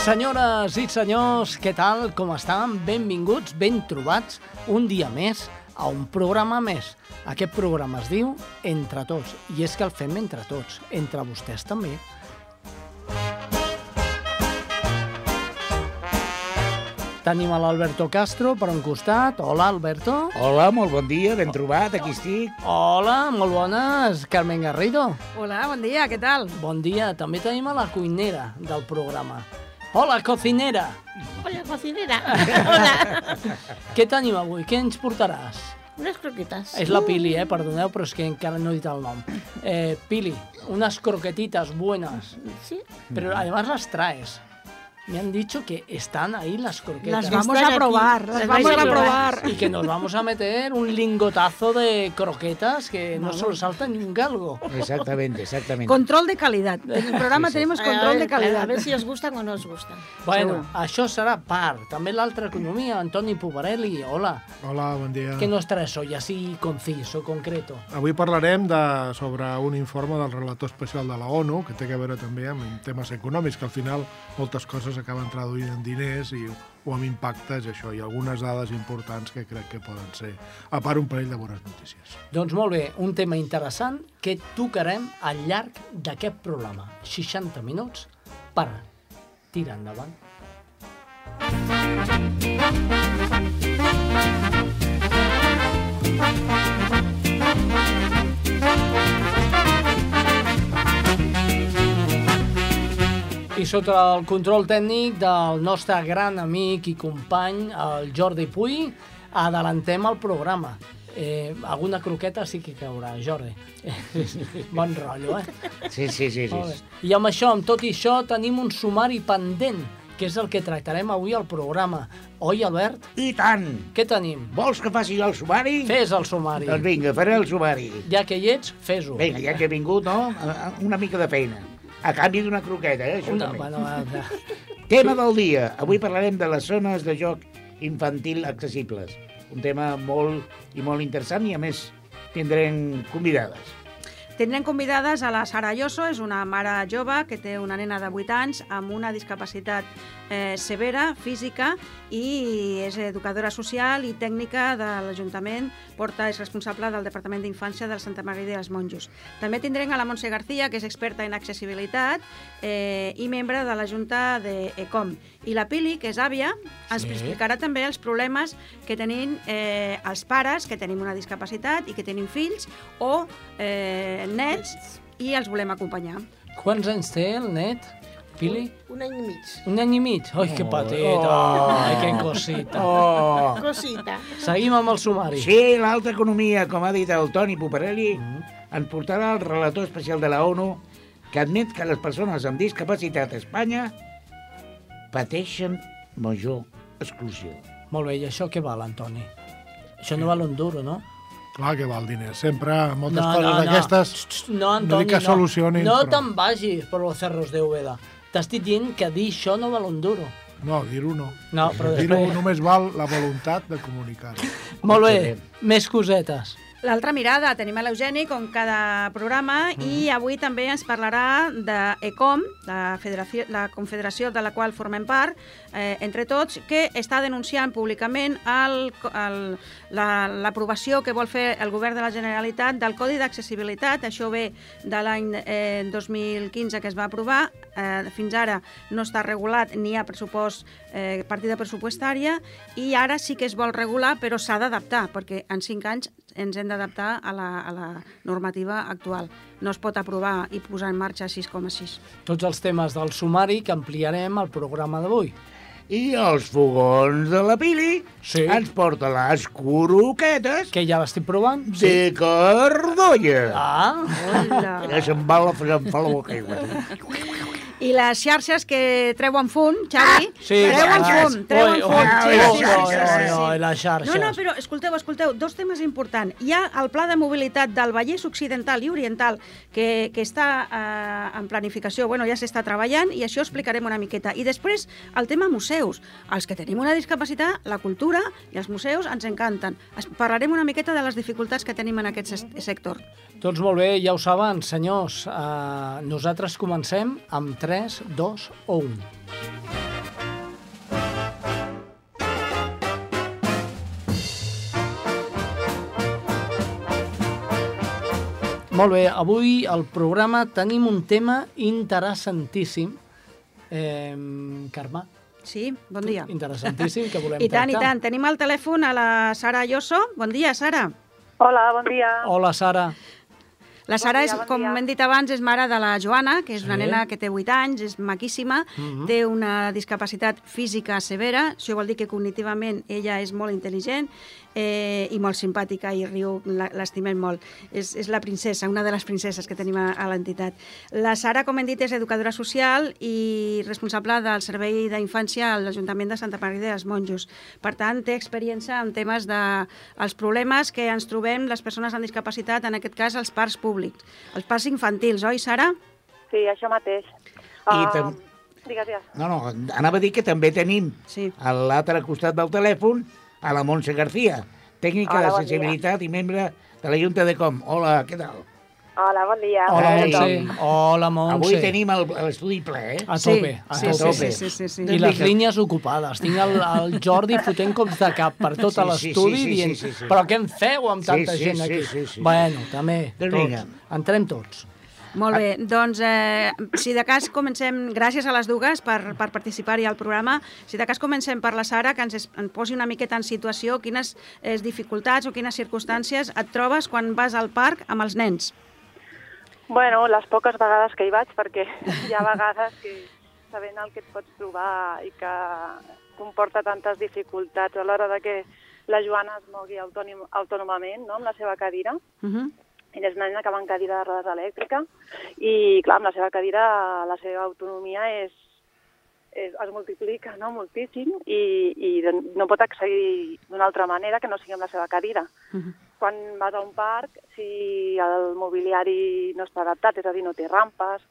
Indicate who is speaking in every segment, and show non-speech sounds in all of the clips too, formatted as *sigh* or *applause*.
Speaker 1: Senyores i senyors, què tal? Com estan? Benvinguts, ben trobats, un dia més a un programa més. Aquest programa es diu Entre Tots, i és que el fem entre tots, entre vostès també. Tenim l'Alberto Castro per un costat. Hola, Alberto.
Speaker 2: Hola, molt bon dia, ben trobat, aquí estic.
Speaker 1: Hola, molt bones, Carmen Garrido.
Speaker 3: Hola, bon dia, què tal?
Speaker 1: Bon dia. També tenim a la cuinera del programa. Hola, cocinera.
Speaker 4: Hola, cocinera. *laughs* Hola.
Speaker 1: Què tenim avui? Què ens portaràs?
Speaker 4: Unes croquetes.
Speaker 1: És la Pili, eh? Perdoneu, però és que encara no he dit el nom. Eh, Pili, unas croquetitas buenas.
Speaker 4: Sí.
Speaker 1: Pero además las traes. Me han dicho que están ahí las croquetas.
Speaker 3: Las vamos a probar, las
Speaker 4: Las
Speaker 3: vamos
Speaker 4: a probar.
Speaker 3: probar.
Speaker 1: Y que nos vamos a meter un lingotazo de croquetas que no se lo salta ni un galgo.
Speaker 2: Exactamente, exactamente.
Speaker 3: Control de calidad. En el programa
Speaker 2: Sí, sí.
Speaker 3: tenemos control
Speaker 4: ver,
Speaker 3: de calidad.
Speaker 4: A ver si os gustan o no os gustan.
Speaker 1: Bueno,
Speaker 3: Seguro.
Speaker 1: això serà part. També l'altra economia, Antoni Pobarelli. Hola.
Speaker 5: Hola, bon dia.
Speaker 1: ¿Qué nos traes hoy, así conciso, concreto?
Speaker 5: Avui parlarem de, sobre un informe del relator especial de la ONU, que té a veure també amb temes econòmics, que al final moltes coses acaben traduint en diners i, o amb impactes, això, i algunes dades importants que crec que poden ser, a part un parell de bones notícies.
Speaker 1: Doncs molt bé, un tema interessant que tocarem al llarg d'aquest programa. 60 minuts per tirar endavant. I sota el control tècnic del nostre gran amic i company, el Jordi Puy, adelantem el programa. Eh, alguna croqueta sí que caurà, Jordi. *laughs* bon rotllo, eh?
Speaker 2: Sí, sí, sí. Sí.
Speaker 1: I amb això, amb tot i això, tenim un sumari pendent, que és el que tractarem avui al programa. Oi, Albert?
Speaker 2: I tant!
Speaker 1: Què tenim?
Speaker 2: Vols que faci jo el sumari?
Speaker 1: Fes el sumari.
Speaker 2: Doncs vinga, faré el sumari.
Speaker 1: Ja que hi ets, fes-ho.
Speaker 2: Vinga, ja que he vingut, no? Una mica de feina. A canvi d'una croqueta, eh? Això
Speaker 1: Una,
Speaker 2: també.
Speaker 1: bueno, va,
Speaker 2: Tema del dia. Avui parlarem de les zones de joc infantil accessibles. Un tema molt i molt interessant i, a més, tindrem convidades.
Speaker 3: Tindrem convidades a la Sara Lloso, és una mare jove que té una nena de 8 anys amb una discapacitat eh, severa, física, i és educadora social i tècnica de l'Ajuntament, porta és responsable del Departament d'Infància del Santa Maria dels Monjos. També tindrem a la Montse García, que és experta en accessibilitat eh, i membre de la Junta d'ECOM. I la Pili, que és àvia, ens
Speaker 1: Sí.
Speaker 3: explicarà també els problemes que tenim eh, els pares, que tenim una discapacitat i que tenim fills, o eh, nets, i els volem acompanyar.
Speaker 1: Quants anys té el net, Pili?
Speaker 4: Un any i mig.
Speaker 1: Un any i mig? Ai, que
Speaker 2: Oh,
Speaker 1: petita!
Speaker 2: oh.
Speaker 1: Ai, que cosita!
Speaker 2: Oh!
Speaker 4: Cosita.
Speaker 1: Seguim amb el sumari.
Speaker 2: Sí, l'alta economia, com ha dit el Toni Poparelli,
Speaker 1: Mm.
Speaker 2: ens portarà el relator especial de la ONU que admet que les persones amb discapacitat a Espanya pateixen major exclusió.
Speaker 1: Molt bé, i això què val, Antoni? Això no val un duro, no?
Speaker 5: Clar que val diners. Sempre moltes coses d'aquestes...
Speaker 1: No,
Speaker 5: no
Speaker 1: Antoni,
Speaker 5: dic que solucionin,
Speaker 1: No
Speaker 5: però-
Speaker 1: te'n vagis per los cerros de Úbeda. T'estic dient que dir això no val un duro.
Speaker 5: No, dir-ho no.
Speaker 1: No, però
Speaker 5: Dir-ho
Speaker 1: després...
Speaker 5: només val la voluntat de comunicar-ho.
Speaker 1: Molt bé, més cosetes.
Speaker 3: L'altra mirada, tenim a l'Eugeni, com cada programa, i avui també ens parlarà d'ECOM, la, federació, la confederació de la qual formem part, eh, entre tots, que està denunciant públicament el- la- l'aprovació que vol fer el govern de la Generalitat del Codi d'Accessibilitat. Això ve de l'any eh, 2015 que es va aprovar. Eh, fins ara no està regulat ni hi ha pressupost, eh, partida pressupostària, i ara sí que es vol regular, però s'ha d'adaptar, perquè en cinc anys ens hem d'adaptar a, la, a la normativa actual. No es pot aprovar i posar en marxa 6,6.
Speaker 1: Tots els temes del sumari que ampliarem al programa d'avui.
Speaker 2: I els fogons de la Pili
Speaker 1: Sí.
Speaker 2: ens porta les croquetes
Speaker 1: Que ja l'estic provant?
Speaker 2: de Cardolla.
Speaker 1: Ah,
Speaker 3: Hola.
Speaker 2: Ja se'm va la, se'm fa la boca.
Speaker 3: I les xarxes que treuen fum, Xavi,
Speaker 1: Sí,
Speaker 3: treuen
Speaker 1: ah,
Speaker 3: fum, treuen
Speaker 1: oi,
Speaker 3: fum.
Speaker 1: oi, oi,
Speaker 3: sí,
Speaker 1: oi, oi, oi, les xarxes.
Speaker 3: No, no, però escolteu, escolteu, dos temes importants. Hi ha el pla de mobilitat del Vallès Occidental i Oriental que, que està eh, en planificació, bueno, ja s'està treballant i això ho explicarem una miqueta. I després el tema museus. Els que tenim una discapacitat, la cultura i els museus ens encanten. Es, parlarem una miqueta de les dificultats que tenim en aquest sector.
Speaker 1: Doncs molt bé, ja ho saben, senyors. Uh, nosaltres comencem amb 3, 2 o 1. Molt bé, avui al programa tenim un tema interessantíssim. Eh, Carme,
Speaker 3: Sí, bon dia.
Speaker 1: interessantíssim, que volem *laughs*
Speaker 3: I tant, i
Speaker 1: tractar.
Speaker 3: tant. Tenim al telèfon a la Sara Lloso. Bon dia, Sara.
Speaker 6: Hola, bon dia.
Speaker 1: Hola, Sara.
Speaker 3: La Sara,
Speaker 6: dia,
Speaker 3: és,
Speaker 6: bon
Speaker 3: com hem dit abans, és mare de la Joana, que és una nena que té 8 anys, és maquíssima,
Speaker 1: Mhm.
Speaker 3: té una discapacitat física severa, això vol dir que cognitivament ella és molt intel·ligent eh, i molt simpàtica i riu, l'estimem molt. És, és la princesa, una de les princeses que tenim a, a l'entitat. La Sara, com hem dit, és educadora social i responsable del Servei d'Infància a l'Ajuntament de Santa Maria dels Monjos. Per tant, té experiència en temes de els problemes que ens trobem les persones amb discapacitat, en aquest cas els parcs públics, els parcs infantils, oi, Sara?
Speaker 6: Sí, això mateix.
Speaker 2: I tam-
Speaker 6: Digues, digues.
Speaker 2: No, no, anava a dir que també tenim
Speaker 3: Sí.
Speaker 2: a l'altre costat del telèfon a la Montse García, tècnica
Speaker 6: Hola, bon
Speaker 2: d'accessibilitat i membre de la Junta de Com. Hola, què tal?
Speaker 6: Hola, bon dia.
Speaker 1: Hola,
Speaker 2: Ei.
Speaker 1: Montse. Hola, Montse.
Speaker 2: Avui tenim el- l'estudi ple, eh?
Speaker 1: A tope, a
Speaker 3: sí,
Speaker 1: tope.
Speaker 3: sí, sí, sí, sí.
Speaker 1: I les línies ocupades. Tinc el, el Jordi fotent cops de cap per tot
Speaker 2: Sí, sí,
Speaker 1: l'estudi
Speaker 2: sí, sí,
Speaker 1: dient
Speaker 2: sí, sí, sí.
Speaker 1: però què en feu amb
Speaker 2: Sí,
Speaker 1: tanta
Speaker 2: sí,
Speaker 1: gent
Speaker 2: sí,
Speaker 1: aquí?
Speaker 2: sí, sí.
Speaker 1: Bueno, també,
Speaker 2: Doncs
Speaker 1: tots.
Speaker 2: vinga.
Speaker 1: Entrem tots.
Speaker 3: Molt bé, doncs eh, si de cas comencem, gràcies a les dues per, per participar-hi al programa, si de cas comencem per la Sara, que ens, es- ens posi una miqueta en situació, quines eh, dificultats o quines circumstàncies et trobes quan vas al parc amb els nens.
Speaker 6: Bueno, les poques vegades que hi vaig, perquè *laughs* hi ha vegades que sabent el que et pots trobar i que comporta tantes dificultats a l'hora de que la Joana es mogui autònim, autònomament no, amb la seva cadira.
Speaker 3: Uh -huh.
Speaker 6: Ella és una nena que va en cadira de rodes elèctrica i, clar, amb la seva cadira la seva autonomia és, és, es multiplica no, moltíssim i, i no pot accedir d'una altra manera que no sigui amb la seva cadira.
Speaker 3: Uh -huh.
Speaker 6: Quan vas a un parc, si el mobiliari no està adaptat, és a dir, no té rampes,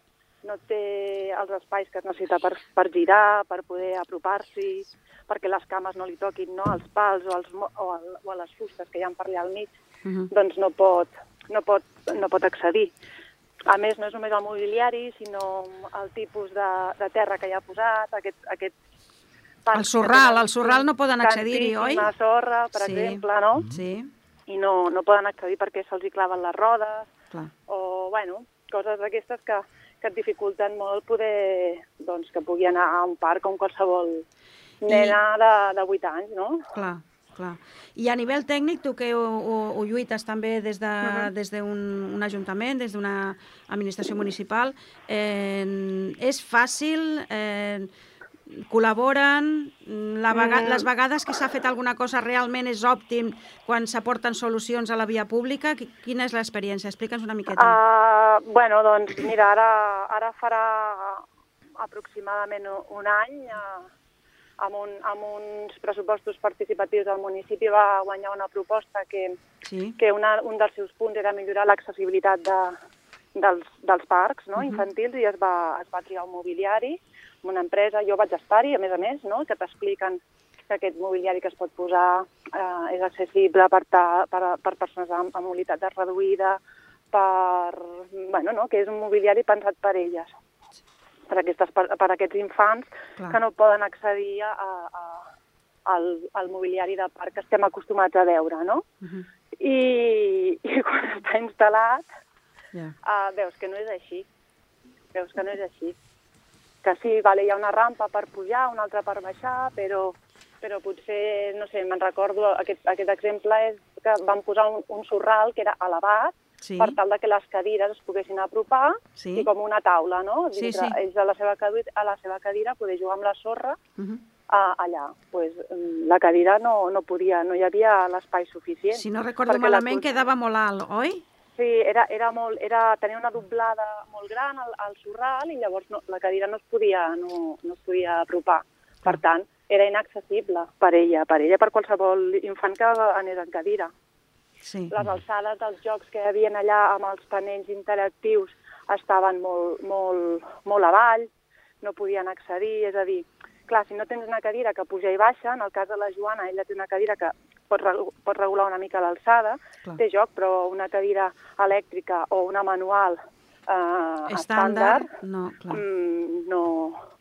Speaker 6: no té els espais que es necessita per, per girar, per poder apropar-s'hi, perquè les cames no li toquin no, als pals o, als, o, al, o a les fustes que hi ha per allà al mig,
Speaker 3: Uh -huh.
Speaker 6: doncs no pot, no pot, no pot accedir. A més, no és només el mobiliari, sinó el tipus de, de terra que hi ha posat, aquest, aquest
Speaker 3: El sorral, al sorral no poden accedir-hi, oi?
Speaker 6: Tantíssima sorra, per
Speaker 3: Sí.
Speaker 6: exemple, no?
Speaker 3: Sí,
Speaker 6: I no, no poden accedir perquè se'ls hi claven les rodes,
Speaker 3: clar.
Speaker 6: o, bueno, coses d'aquestes que, que et dificulten molt poder, doncs, que pugui anar a un parc com qualsevol nena de, de 8 anys, no?
Speaker 3: Clar, clar. I a nivell tècnic, tu que ho, ho, ho lluites també des d'un de, des d'un un ajuntament, des d'una administració municipal, eh, és fàcil, eh, col·laboren, la vega
Speaker 6: Mm.
Speaker 3: les vegades que s'ha fet alguna cosa realment és òptim quan s'aporten solucions a la via pública? Qui- Quina és l'experiència? Explica'ns una miqueta.
Speaker 6: Uh, bueno, doncs mira, ara, ara farà aproximadament un any, uh, amb, un, amb uns pressupostos participatius del municipi va guanyar una proposta que,
Speaker 3: Sí,
Speaker 6: que una, un dels seus punts era millorar l'accessibilitat de, dels, dels parcs no,
Speaker 3: Mhm.
Speaker 6: infantils i es va, es va triar un mobiliari, una empresa, jo vaig estar-hi, a més a més, no, que t'expliquen que aquest mobiliari que es pot posar eh, és accessible per, ta, per, per persones amb, amb mobilitat reduïda, per, bueno, no, que és un mobiliari pensat per elles, per, aquestes, per, per aquests infants
Speaker 3: Clar.
Speaker 6: que no poden accedir a, a, al, al mobiliari de parc que estem acostumats a veure, no?
Speaker 3: uh -huh.
Speaker 6: I, i *laughs* quan està instal·lat
Speaker 3: ja.
Speaker 6: uh, veus que no és així. Veus que no és així. Que sí, vale, hi ha una rampa per pujar, una altra per baixar, però, però potser, no sé, me'n recordo, aquest, aquest exemple és que van posar un, un sorral que era elevat
Speaker 3: Sí.
Speaker 6: per tal de que les cadires es poguessin apropar
Speaker 3: Sí.
Speaker 6: i com una taula, no?
Speaker 3: Sí,
Speaker 6: Dintre,
Speaker 3: sí.
Speaker 6: Ells a la, seva cadira, a la seva cadira poder jugar amb la sorra
Speaker 3: Uh -huh.
Speaker 6: a, allà. Pues, mm, la cadira no, no podia, no hi havia l'espai suficient.
Speaker 3: Si no recordo
Speaker 6: la
Speaker 3: malament,
Speaker 6: pos-
Speaker 3: quedava molt alt, oi?
Speaker 6: Sí, era, era molt, era, tenia una doblada molt gran al, al sorral i llavors no, la cadira no es podia, no, no es podia apropar. Per tant, era inaccessible per ella, per ella, per qualsevol infant que anés en cadira.
Speaker 3: Sí.
Speaker 6: Les alçades dels jocs que hi havia allà amb els panells interactius estaven molt, molt, molt avall, no podien accedir, és a dir, clar, si no tens una cadira que puja i baixa, en el cas de la Joana, ella té una cadira que pot, regu- pot regular una mica l'alçada, té joc, però una cadira elèctrica o una manual eh,
Speaker 3: Estàndard,
Speaker 6: estàndard
Speaker 3: no, clar.
Speaker 6: mm, no,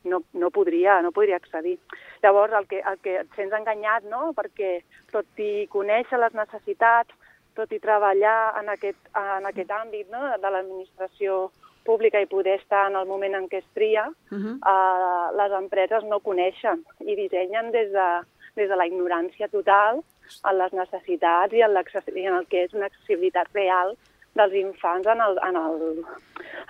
Speaker 6: no, no, podria, no podria accedir. Llavors, el que, el que et sents enganyat, no?, perquè tot i conèixer les necessitats, tot i treballar en aquest, en aquest àmbit no?, de l'administració pública i poder estar en el moment en què es tria,
Speaker 3: Uh -huh.
Speaker 6: eh, les empreses no coneixen i dissenyen des de, des de la ignorància total en les necessitats i en, i en el que és una accessibilitat real dels infants en, el, en, el,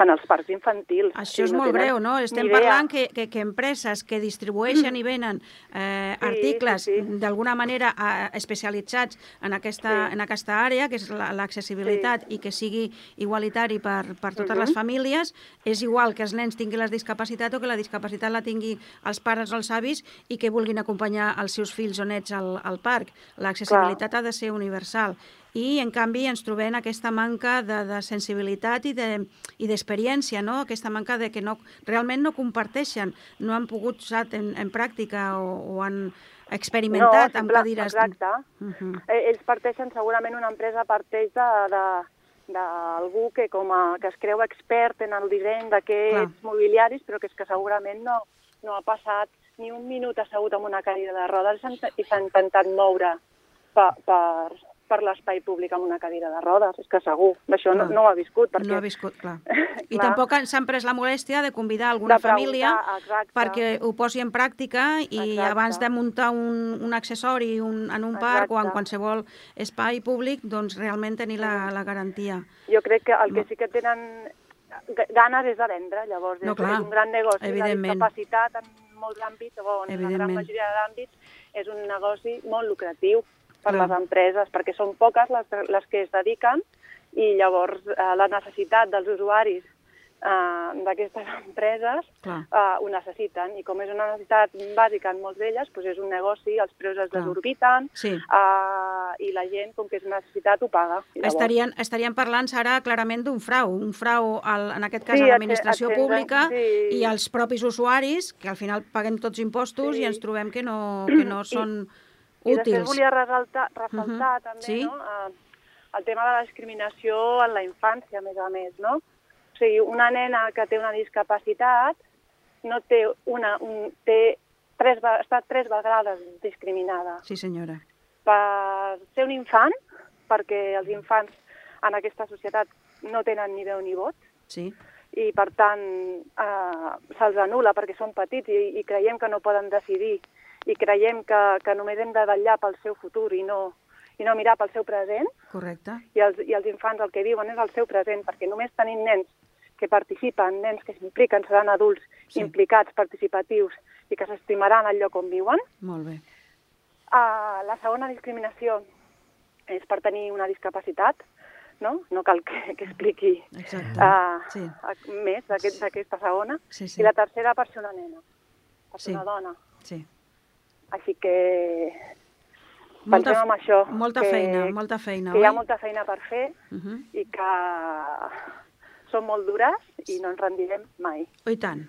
Speaker 6: en els parcs infantils.
Speaker 3: Això és
Speaker 6: no
Speaker 3: molt greu, no? Estem
Speaker 6: idea.
Speaker 3: parlant que, que, que empreses que distribueixen i venen eh,
Speaker 6: Sí,
Speaker 3: articles
Speaker 6: sí, sí.
Speaker 3: d'alguna manera eh, especialitzats en aquesta,
Speaker 6: Sí.
Speaker 3: en aquesta àrea, que és la- l'accessibilitat i que sigui igualitari per, per totes
Speaker 6: Mhm.
Speaker 3: les famílies, és igual que els nens tinguin la discapacitat o que la discapacitat la tingui els pares o els avis i que vulguin acompanyar els seus fills o nets al, al parc. L'accessibilitat ha de ser universal. I, en canvi, ens trobem aquesta manca de, de sensibilitat i de- i d'experiència, no? aquesta manca de que no, realment no comparteixen, no han pogut posar en, en pràctica o, o han experimentat amb
Speaker 6: simple-
Speaker 3: cadires...
Speaker 6: Exacte.
Speaker 3: Uh -huh.
Speaker 6: Eh, Ells parteixen, segurament una empresa parteix de, de, d'algú que, com a, que es creu expert en el disseny d'aquests mobiliaris, però que és que segurament no, no ha passat ni un minut assegut amb una cadira de rodes i s'ha intentat moure per, per, per l'espai públic amb una cadira de rodes. És que segur, d'això no, no ho ha viscut. Perquè...
Speaker 3: No ha viscut, clar. *laughs* I
Speaker 6: Clar.
Speaker 3: tampoc han- s'han pres la molèstia de convidar alguna
Speaker 6: De
Speaker 3: família
Speaker 6: exacte.
Speaker 3: perquè ho posi en pràctica i
Speaker 6: Exacte.
Speaker 3: abans de muntar un, un accessori un, en un parc o en
Speaker 6: Exacte.
Speaker 3: qualsevol espai públic, doncs realment tenir la, la garantia.
Speaker 6: Jo crec que el que sí que tenen ga- ganes és de vendre, llavors
Speaker 3: No,
Speaker 6: és,
Speaker 3: clar,
Speaker 6: és un gran negoci. La discapacitat en molts àmbits, o en una gran majoria d'àmbits, és un negoci molt lucratiu per
Speaker 3: Clar.
Speaker 6: les empreses, perquè són poques les, les que es dediquen i llavors eh, la necessitat dels usuaris eh, d'aquestes *laughs* empreses
Speaker 3: Clar.
Speaker 6: eh, ho necessiten i com és una necessitat bàsica en molts d'elles, doncs és un negoci, els preus es
Speaker 3: Clar.
Speaker 6: desorbiten
Speaker 3: Sí.
Speaker 6: eh, i la gent, com que és una necessitat, ho paga. Llavors-
Speaker 3: Estarien, estarien parlant, Sara, clarament d'un frau, un frau, al, en aquest cas,
Speaker 6: Sí,
Speaker 3: a l'administració pública
Speaker 6: sí.
Speaker 3: i als propis usuaris, que al final paguem tots impostos
Speaker 6: Sí.
Speaker 3: i ens trobem que no, *clears throat* que no són
Speaker 6: I després
Speaker 3: útils.
Speaker 6: volia ressaltar, ressaltar
Speaker 3: Mhm.
Speaker 6: també
Speaker 3: Sí.
Speaker 6: no, eh, el tema de la discriminació en la infància, a més a més. No? O sigui, una nena que té una discapacitat no té una, un, té tres, està tres vegades discriminada.
Speaker 3: Sí, senyora.
Speaker 6: Per ser un infant, perquè els infants en aquesta societat no tenen ni veu ni vot,
Speaker 3: Sí,
Speaker 6: i per tant eh, se'ls anula perquè són petits i, i creiem que no poden decidir i creiem que, que només hem de vetllar pel seu futur i no, i no mirar pel seu present
Speaker 3: correcte.
Speaker 6: i els, i els infants el que viuen és el seu present perquè només tenint nens que participen, nens que s'impliquen, seran adults
Speaker 3: Sí.
Speaker 6: sí. implicats, participatius i que s'estimaran al lloc on viuen.
Speaker 3: Molt bé.
Speaker 6: Uh, la segona discriminació és per tenir una discapacitat, no? No cal que, que expliqui
Speaker 3: Exacte.
Speaker 6: uh,
Speaker 3: Sí.
Speaker 6: més d'aquest- d'aquesta segona.
Speaker 3: Sí, sí.
Speaker 6: I la tercera per ser una nena, per ser
Speaker 3: Sí.
Speaker 6: una dona.
Speaker 3: Sí.
Speaker 6: Així que
Speaker 3: Molta,
Speaker 6: pensem en això.
Speaker 3: molta
Speaker 6: que,
Speaker 3: feina, molta feina,
Speaker 6: que hi ha
Speaker 3: oi?
Speaker 6: molta feina per fer
Speaker 3: Uh -huh.
Speaker 6: i que són molt dures i no ens rendirem mai.
Speaker 3: Oh, I tant.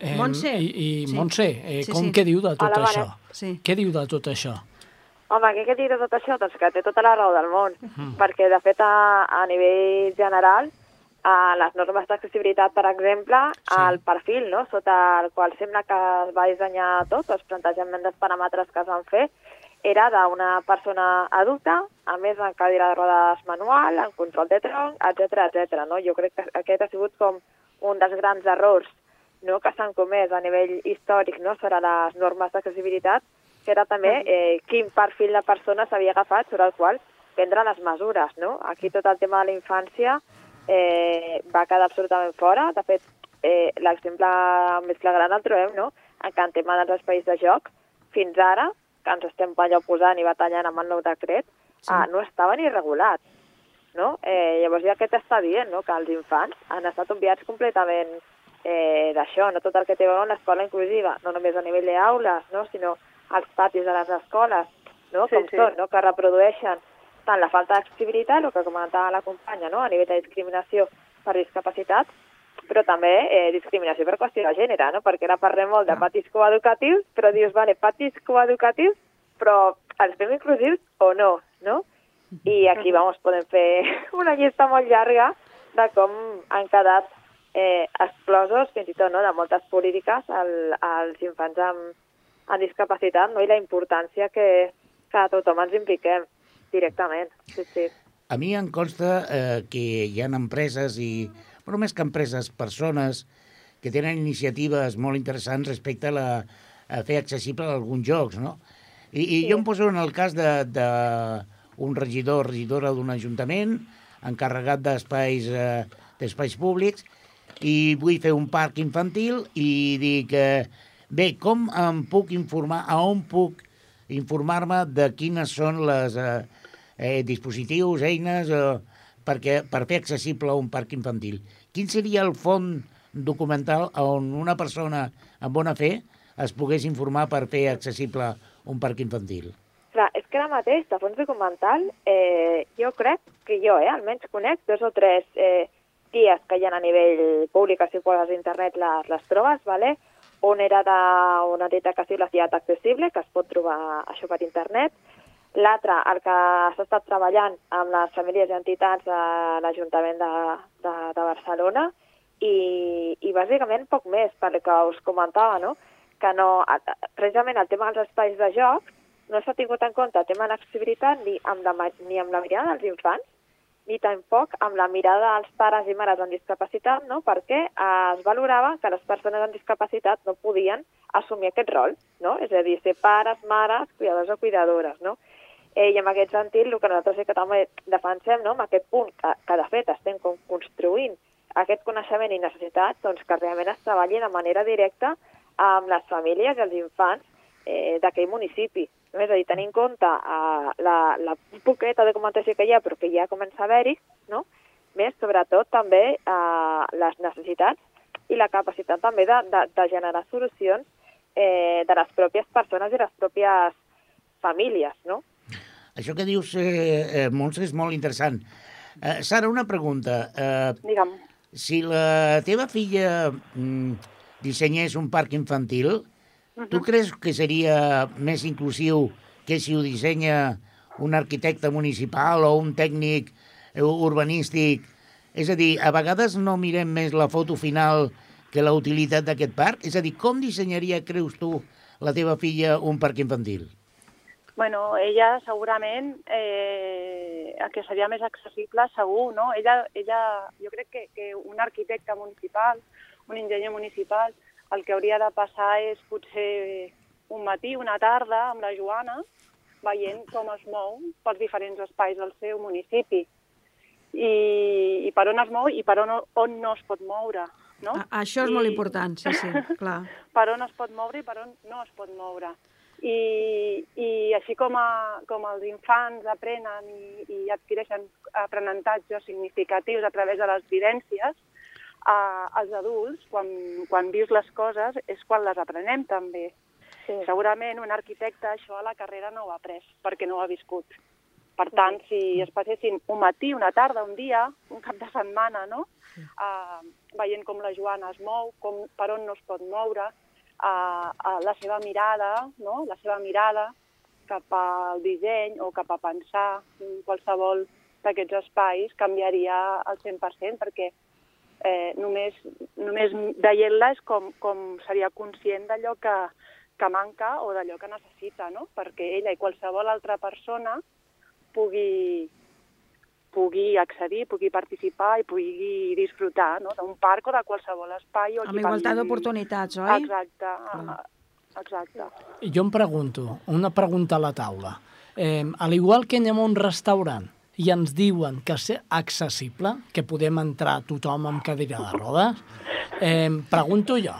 Speaker 1: Eh,
Speaker 3: Montse.
Speaker 1: I, i
Speaker 3: Sí.
Speaker 1: Montse, eh,
Speaker 3: Sí,
Speaker 1: com
Speaker 3: sí.
Speaker 1: què diu de tot
Speaker 7: Hola,
Speaker 1: això?
Speaker 3: Sí.
Speaker 1: Què diu de tot això?
Speaker 7: Home, què, què dir de tot això? Doncs que té tota la raó del món, perquè de fet a, a nivell general a les normes d'accessibilitat, per exemple,
Speaker 1: Sí.
Speaker 7: el perfil no? sota el qual sembla que es va dissenyar tot, els plantejaments dels paràmetres que es van fer, era d'una persona adulta, a més en cadira de rodes manual, en control de tronc, etc etc. no? Jo crec que aquest ha sigut com un dels grans errors no? que s'han comès a nivell històric no? sobre les normes d'accessibilitat, que era també eh, quin perfil de persona s'havia agafat sobre el qual prendre les mesures. No? Aquí tot el tema de la infància eh, va quedar absolutament fora. De fet, eh, l'exemple més flagrant el trobem no? en que en tema dels espais de joc, fins ara, que ens estem allò posant i batallant amb el nou decret, sí. eh, no estava ni regulat. no? Eh, llavors ja aquest està dient no? que els infants han estat obviats completament eh, d'això, no tot el que té a veure amb l'escola inclusiva, no només a nivell d'aules, no? sinó als patis de les escoles, no?
Speaker 6: Sí,
Speaker 7: com
Speaker 6: sí.
Speaker 7: són, no? que reprodueixen tant la falta d'accessibilitat, el que comentava la companya, no? a nivell de discriminació per discapacitat, però també eh, discriminació per qüestió de gènere, no? perquè ara parlem molt de patis coeducatius, però dius, vale, patis coeducatius, però els fem inclusius o no, no? I aquí, vamos, podem fer *laughs* una llista molt llarga de com han quedat eh, exclosos, fins i tot, no?, de moltes polítiques al, als infants amb, amb discapacitat, no?, i la importància que, que tothom ens impliquem directament. Sí, sí.
Speaker 2: A mi em consta eh, que hi ha empreses i, però més que empreses, persones que tenen iniciatives molt interessants respecte a, la, a fer accessible alguns jocs, no? I, i jo em poso en el cas de, de un regidor o regidora d'un ajuntament encarregat d'espais eh, d'espais públics i vull fer un parc infantil i dic, eh, bé, com em puc informar, a on puc informar-me de quines són les eh, eh, dispositius, eines, eh, perquè, per fer accessible un parc infantil. Quin seria el font documental on una persona amb bona fe es pogués informar per fer accessible un parc infantil?
Speaker 7: Clar, és que ara mateix, de fons documental, eh, jo crec que jo, eh, almenys conec dos o tres eh, guies que hi ha a nivell públic, si poses a internet les, les trobes, ¿vale? un era d'una entitat que es la Ciutat Accessible, que es pot trobar això per internet, l'altre, el que s'ha estat treballant amb les famílies i entitats de l'Ajuntament de, de, de Barcelona, i, i bàsicament poc més, pel que us comentava, no? que no, precisament el tema dels espais de joc no s'ha tingut en compte el tema d'accessibilitat ni, amb la, ni amb la mirada dels infants, ni tampoc amb la mirada dels pares i mares amb discapacitat, no? perquè eh, es valorava que les persones amb discapacitat no podien assumir aquest rol, no? és a dir, ser pares, mares, cuidadors o cuidadores. No? Eh, I en aquest sentit, el que nosaltres sí que també defensem, no? amb aquest punt que, que de fet estem com construint aquest coneixement i necessitat, doncs que realment es treballi de manera directa amb les famílies i els infants eh, d'aquell municipi. No? És a dir, tenir en compte eh, la, la poqueta documentació que hi ha, però que ja comença a haver-hi, no? més sobretot també eh, les necessitats i la capacitat també de, de, de generar solucions eh, de les pròpies persones i les pròpies famílies, no?
Speaker 2: Això que dius, eh, eh, Montse, és molt interessant. Eh, Sara, una pregunta. Eh,
Speaker 6: Digue'm.
Speaker 2: si la teva filla mm, dissenyés un parc infantil, tu creus que seria més inclusiu que si ho dissenya un arquitecte municipal o un tècnic eh, urbanístic? És a dir, a vegades no mirem més la foto final que la utilitat d'aquest parc? És a dir, com dissenyaria, creus tu, la teva filla un parc infantil?
Speaker 6: Bueno, ella segurament eh, el que seria més accessible segur, no? Ella, ella jo crec que, que un arquitecte municipal, un enginyer municipal, el que hauria de passar és potser un matí, una tarda, amb la Joana, veient com es mou pels diferents espais del seu municipi i, i per on es mou i per on, on no es pot moure. No?
Speaker 3: A- Això és molt important, sí, sí, *laughs* clar.
Speaker 6: per on es pot moure i per on no es pot moure. I, i així com, a, com els infants aprenen i, i adquireixen aprenentatges significatius a través de les vivències, eh, els adults, quan, quan vius les coses, és quan les aprenem també.
Speaker 7: Sí.
Speaker 6: Segurament un arquitecte això a la carrera no ho ha après, perquè no ho ha viscut. Per tant, si es passessin un matí, una tarda, un dia, un cap de setmana, no? Uh, veient com la Joana es mou, com, per on no es pot moure, uh, uh, la seva mirada, no? la seva mirada cap al disseny o cap a pensar en qualsevol d'aquests espais canviaria al 100%, perquè eh, només, només veient-la és com, com seria conscient d'allò que, que manca o d'allò que necessita, no? perquè ella i qualsevol altra persona pugui, pugui accedir, pugui participar i pugui disfrutar no? d'un parc o de qualsevol espai. O
Speaker 3: Amb igualtat d'oportunitats, oi?
Speaker 6: Exacte, exacte.
Speaker 1: Jo em pregunto, una pregunta a la taula. Eh, al igual que anem a un restaurant i ens diuen que és accessible, que podem entrar tothom amb cadira de rodes, eh, pregunto jo,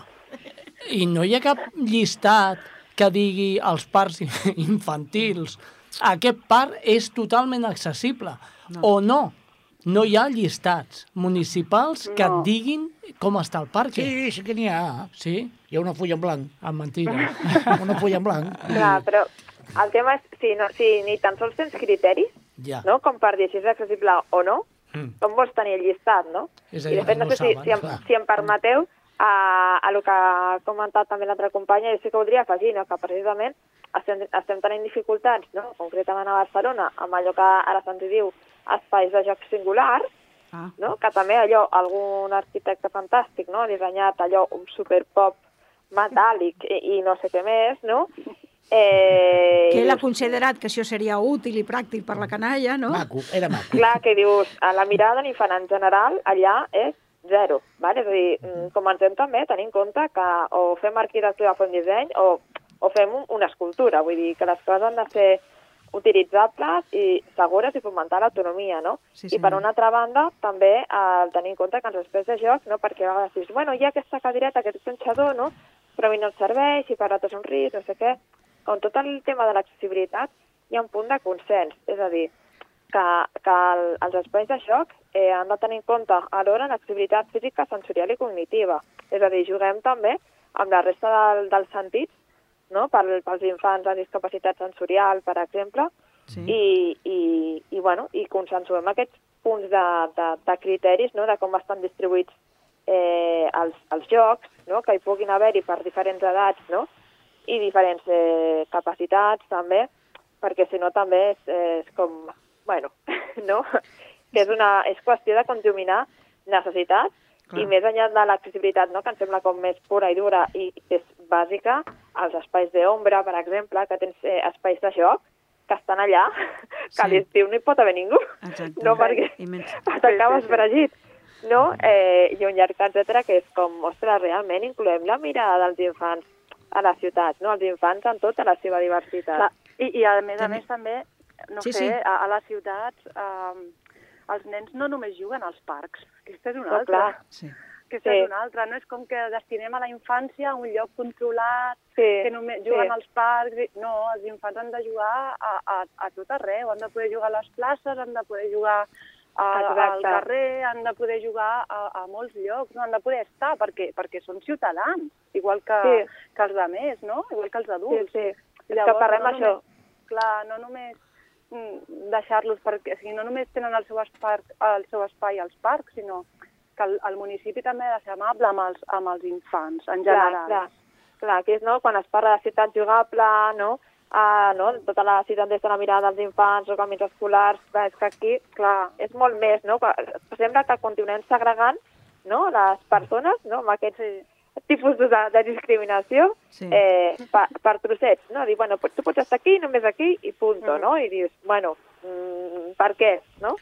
Speaker 1: i no hi ha cap llistat que digui als parcs *laughs* infantils aquest parc és totalment accessible, no. o no. no hi ha llistats municipals que
Speaker 6: No.
Speaker 1: et diguin com està el parc.
Speaker 2: Sí, sí que n'hi ha.
Speaker 1: Sí?
Speaker 2: Hi ha una fulla en blanc.
Speaker 1: Amb mentida. *laughs*
Speaker 2: Una fulla en blanc.
Speaker 7: Clar, però el tema és si, no, si ni tan sols tens criteris,
Speaker 1: Ja.
Speaker 7: no? com per dir si és accessible o no,
Speaker 1: Mm.
Speaker 7: com vols tenir el llistat, no?
Speaker 1: És a
Speaker 7: I
Speaker 1: dir,
Speaker 7: de fet,
Speaker 1: no
Speaker 7: no sé si,
Speaker 1: saben,
Speaker 7: si, em,
Speaker 2: clar.
Speaker 7: si em permeteu, a, a el que ha comentat també l'altra companya, jo sí que voldria afegir no? que precisament estem, estem tenint dificultats, no? concretament a Barcelona, amb allò que ara se'ns diu espais de jocs singulars,
Speaker 3: Ah.
Speaker 7: no? que també allò, algun arquitecte fantàstic, no? ha dissenyat allò, un superpop metàl·lic i, i no sé què més, no? Eh,
Speaker 3: Que ell ha considerat que això seria útil i pràctic per la canalla, no?
Speaker 2: Maco, era maco.
Speaker 7: clar, que dius, a la mirada de l'infant en general allà és zero, vale? és a dir, mm, comencem també a tenir en compte que o fem arquitectura, fem disseny o, o fem un, una escultura, vull dir que les coses han de ser utilitzables i segures i fomentar l'autonomia, no?
Speaker 3: Sí,
Speaker 7: I per una altra banda, també eh, tenir en compte que els espais de joc, no? perquè a vegades dius, bueno, hi ha aquesta cadireta, aquest tronxador, no? però a mi no em serveix, i per l'altre és un risc, no sé què. On tot el tema de l'accessibilitat hi ha un punt de consens, és a dir, que, que el, els espais de joc eh, han de tenir en compte alhora l'accessibilitat física, sensorial i cognitiva. És a dir, juguem també amb la resta del, dels sentits, no? per, pels infants amb discapacitat sensorial, per exemple,
Speaker 3: Sí.
Speaker 7: i, i, i, bueno, i consensuem aquests punts de, de, de criteris no? de com estan distribuïts eh, els, els jocs, no? que hi puguin haver-hi per diferents edats no? i diferents eh, capacitats també, perquè si no també és, és com, bueno, *laughs* no? que és, una, és qüestió de conjuminar necessitats
Speaker 3: Clar.
Speaker 7: i més enllà de l'accessibilitat, no? que em sembla com més pura i dura i és bàsica, els espais d'ombra, per exemple, que tens eh, espais de joc, que estan allà, *laughs* que
Speaker 3: Sí.
Speaker 7: a l'estiu no hi pot haver ningú.
Speaker 3: Exacte.
Speaker 7: No, perquè
Speaker 3: menys... *laughs*
Speaker 7: t'acabes fregit. No? Eh, I un llarg etcètera que és com, ostres, realment incloem la mirada dels infants a les ciutats, no? Els infants en tota la seva diversitat.
Speaker 6: Clar, i, I a més a
Speaker 3: També-
Speaker 6: més també, no
Speaker 3: Sí,
Speaker 6: sé,
Speaker 3: sí.
Speaker 6: A, a les ciutats eh, els nens no només juguen als parcs, aquesta és una
Speaker 7: Però,
Speaker 6: altra.
Speaker 7: clar,
Speaker 3: Sí.
Speaker 6: Aquesta
Speaker 7: Sí.
Speaker 6: és una altra, no? És com que destinem a la infància a un lloc controlat,
Speaker 7: Sí,
Speaker 6: que només juguen
Speaker 7: sí.
Speaker 6: als parcs... No, els infants han de jugar a, a, a tot arreu, han de poder jugar a les places, han de poder jugar a, al
Speaker 7: Exacte.
Speaker 6: carrer, han de poder jugar a, a molts llocs, no? han de poder estar perquè, perquè són ciutadans, igual que,
Speaker 7: Sí.
Speaker 6: que els altres, no? Igual que els
Speaker 7: Sí,
Speaker 6: adults.
Speaker 7: sí. És
Speaker 6: Llavors,
Speaker 7: que parlem
Speaker 6: no
Speaker 7: això.
Speaker 6: Només, clar, no només deixar-los perquè, o sigui, no només tenen el seu, espai, el seu espai als parcs, sinó que el, el municipi també ha de ser amable amb els, amb els infants, en
Speaker 7: Clar,
Speaker 6: general.
Speaker 7: clar. Clar, que és no, quan es parla de ciutat jugable, no? Uh, no? tota la ciutat des de la mirada dels infants o camins escolars, clar, és que aquí, clar, és molt més, no? Sembla que continuem segregant no? les persones no? amb aquests sí. Tipus de, de discriminació
Speaker 3: Sí.
Speaker 7: eh, per, per trossets, no? Dir, bueno, tu pots estar aquí, només aquí, i punto,
Speaker 6: Mhm.
Speaker 7: no? I dius, bueno, mm, per què, no?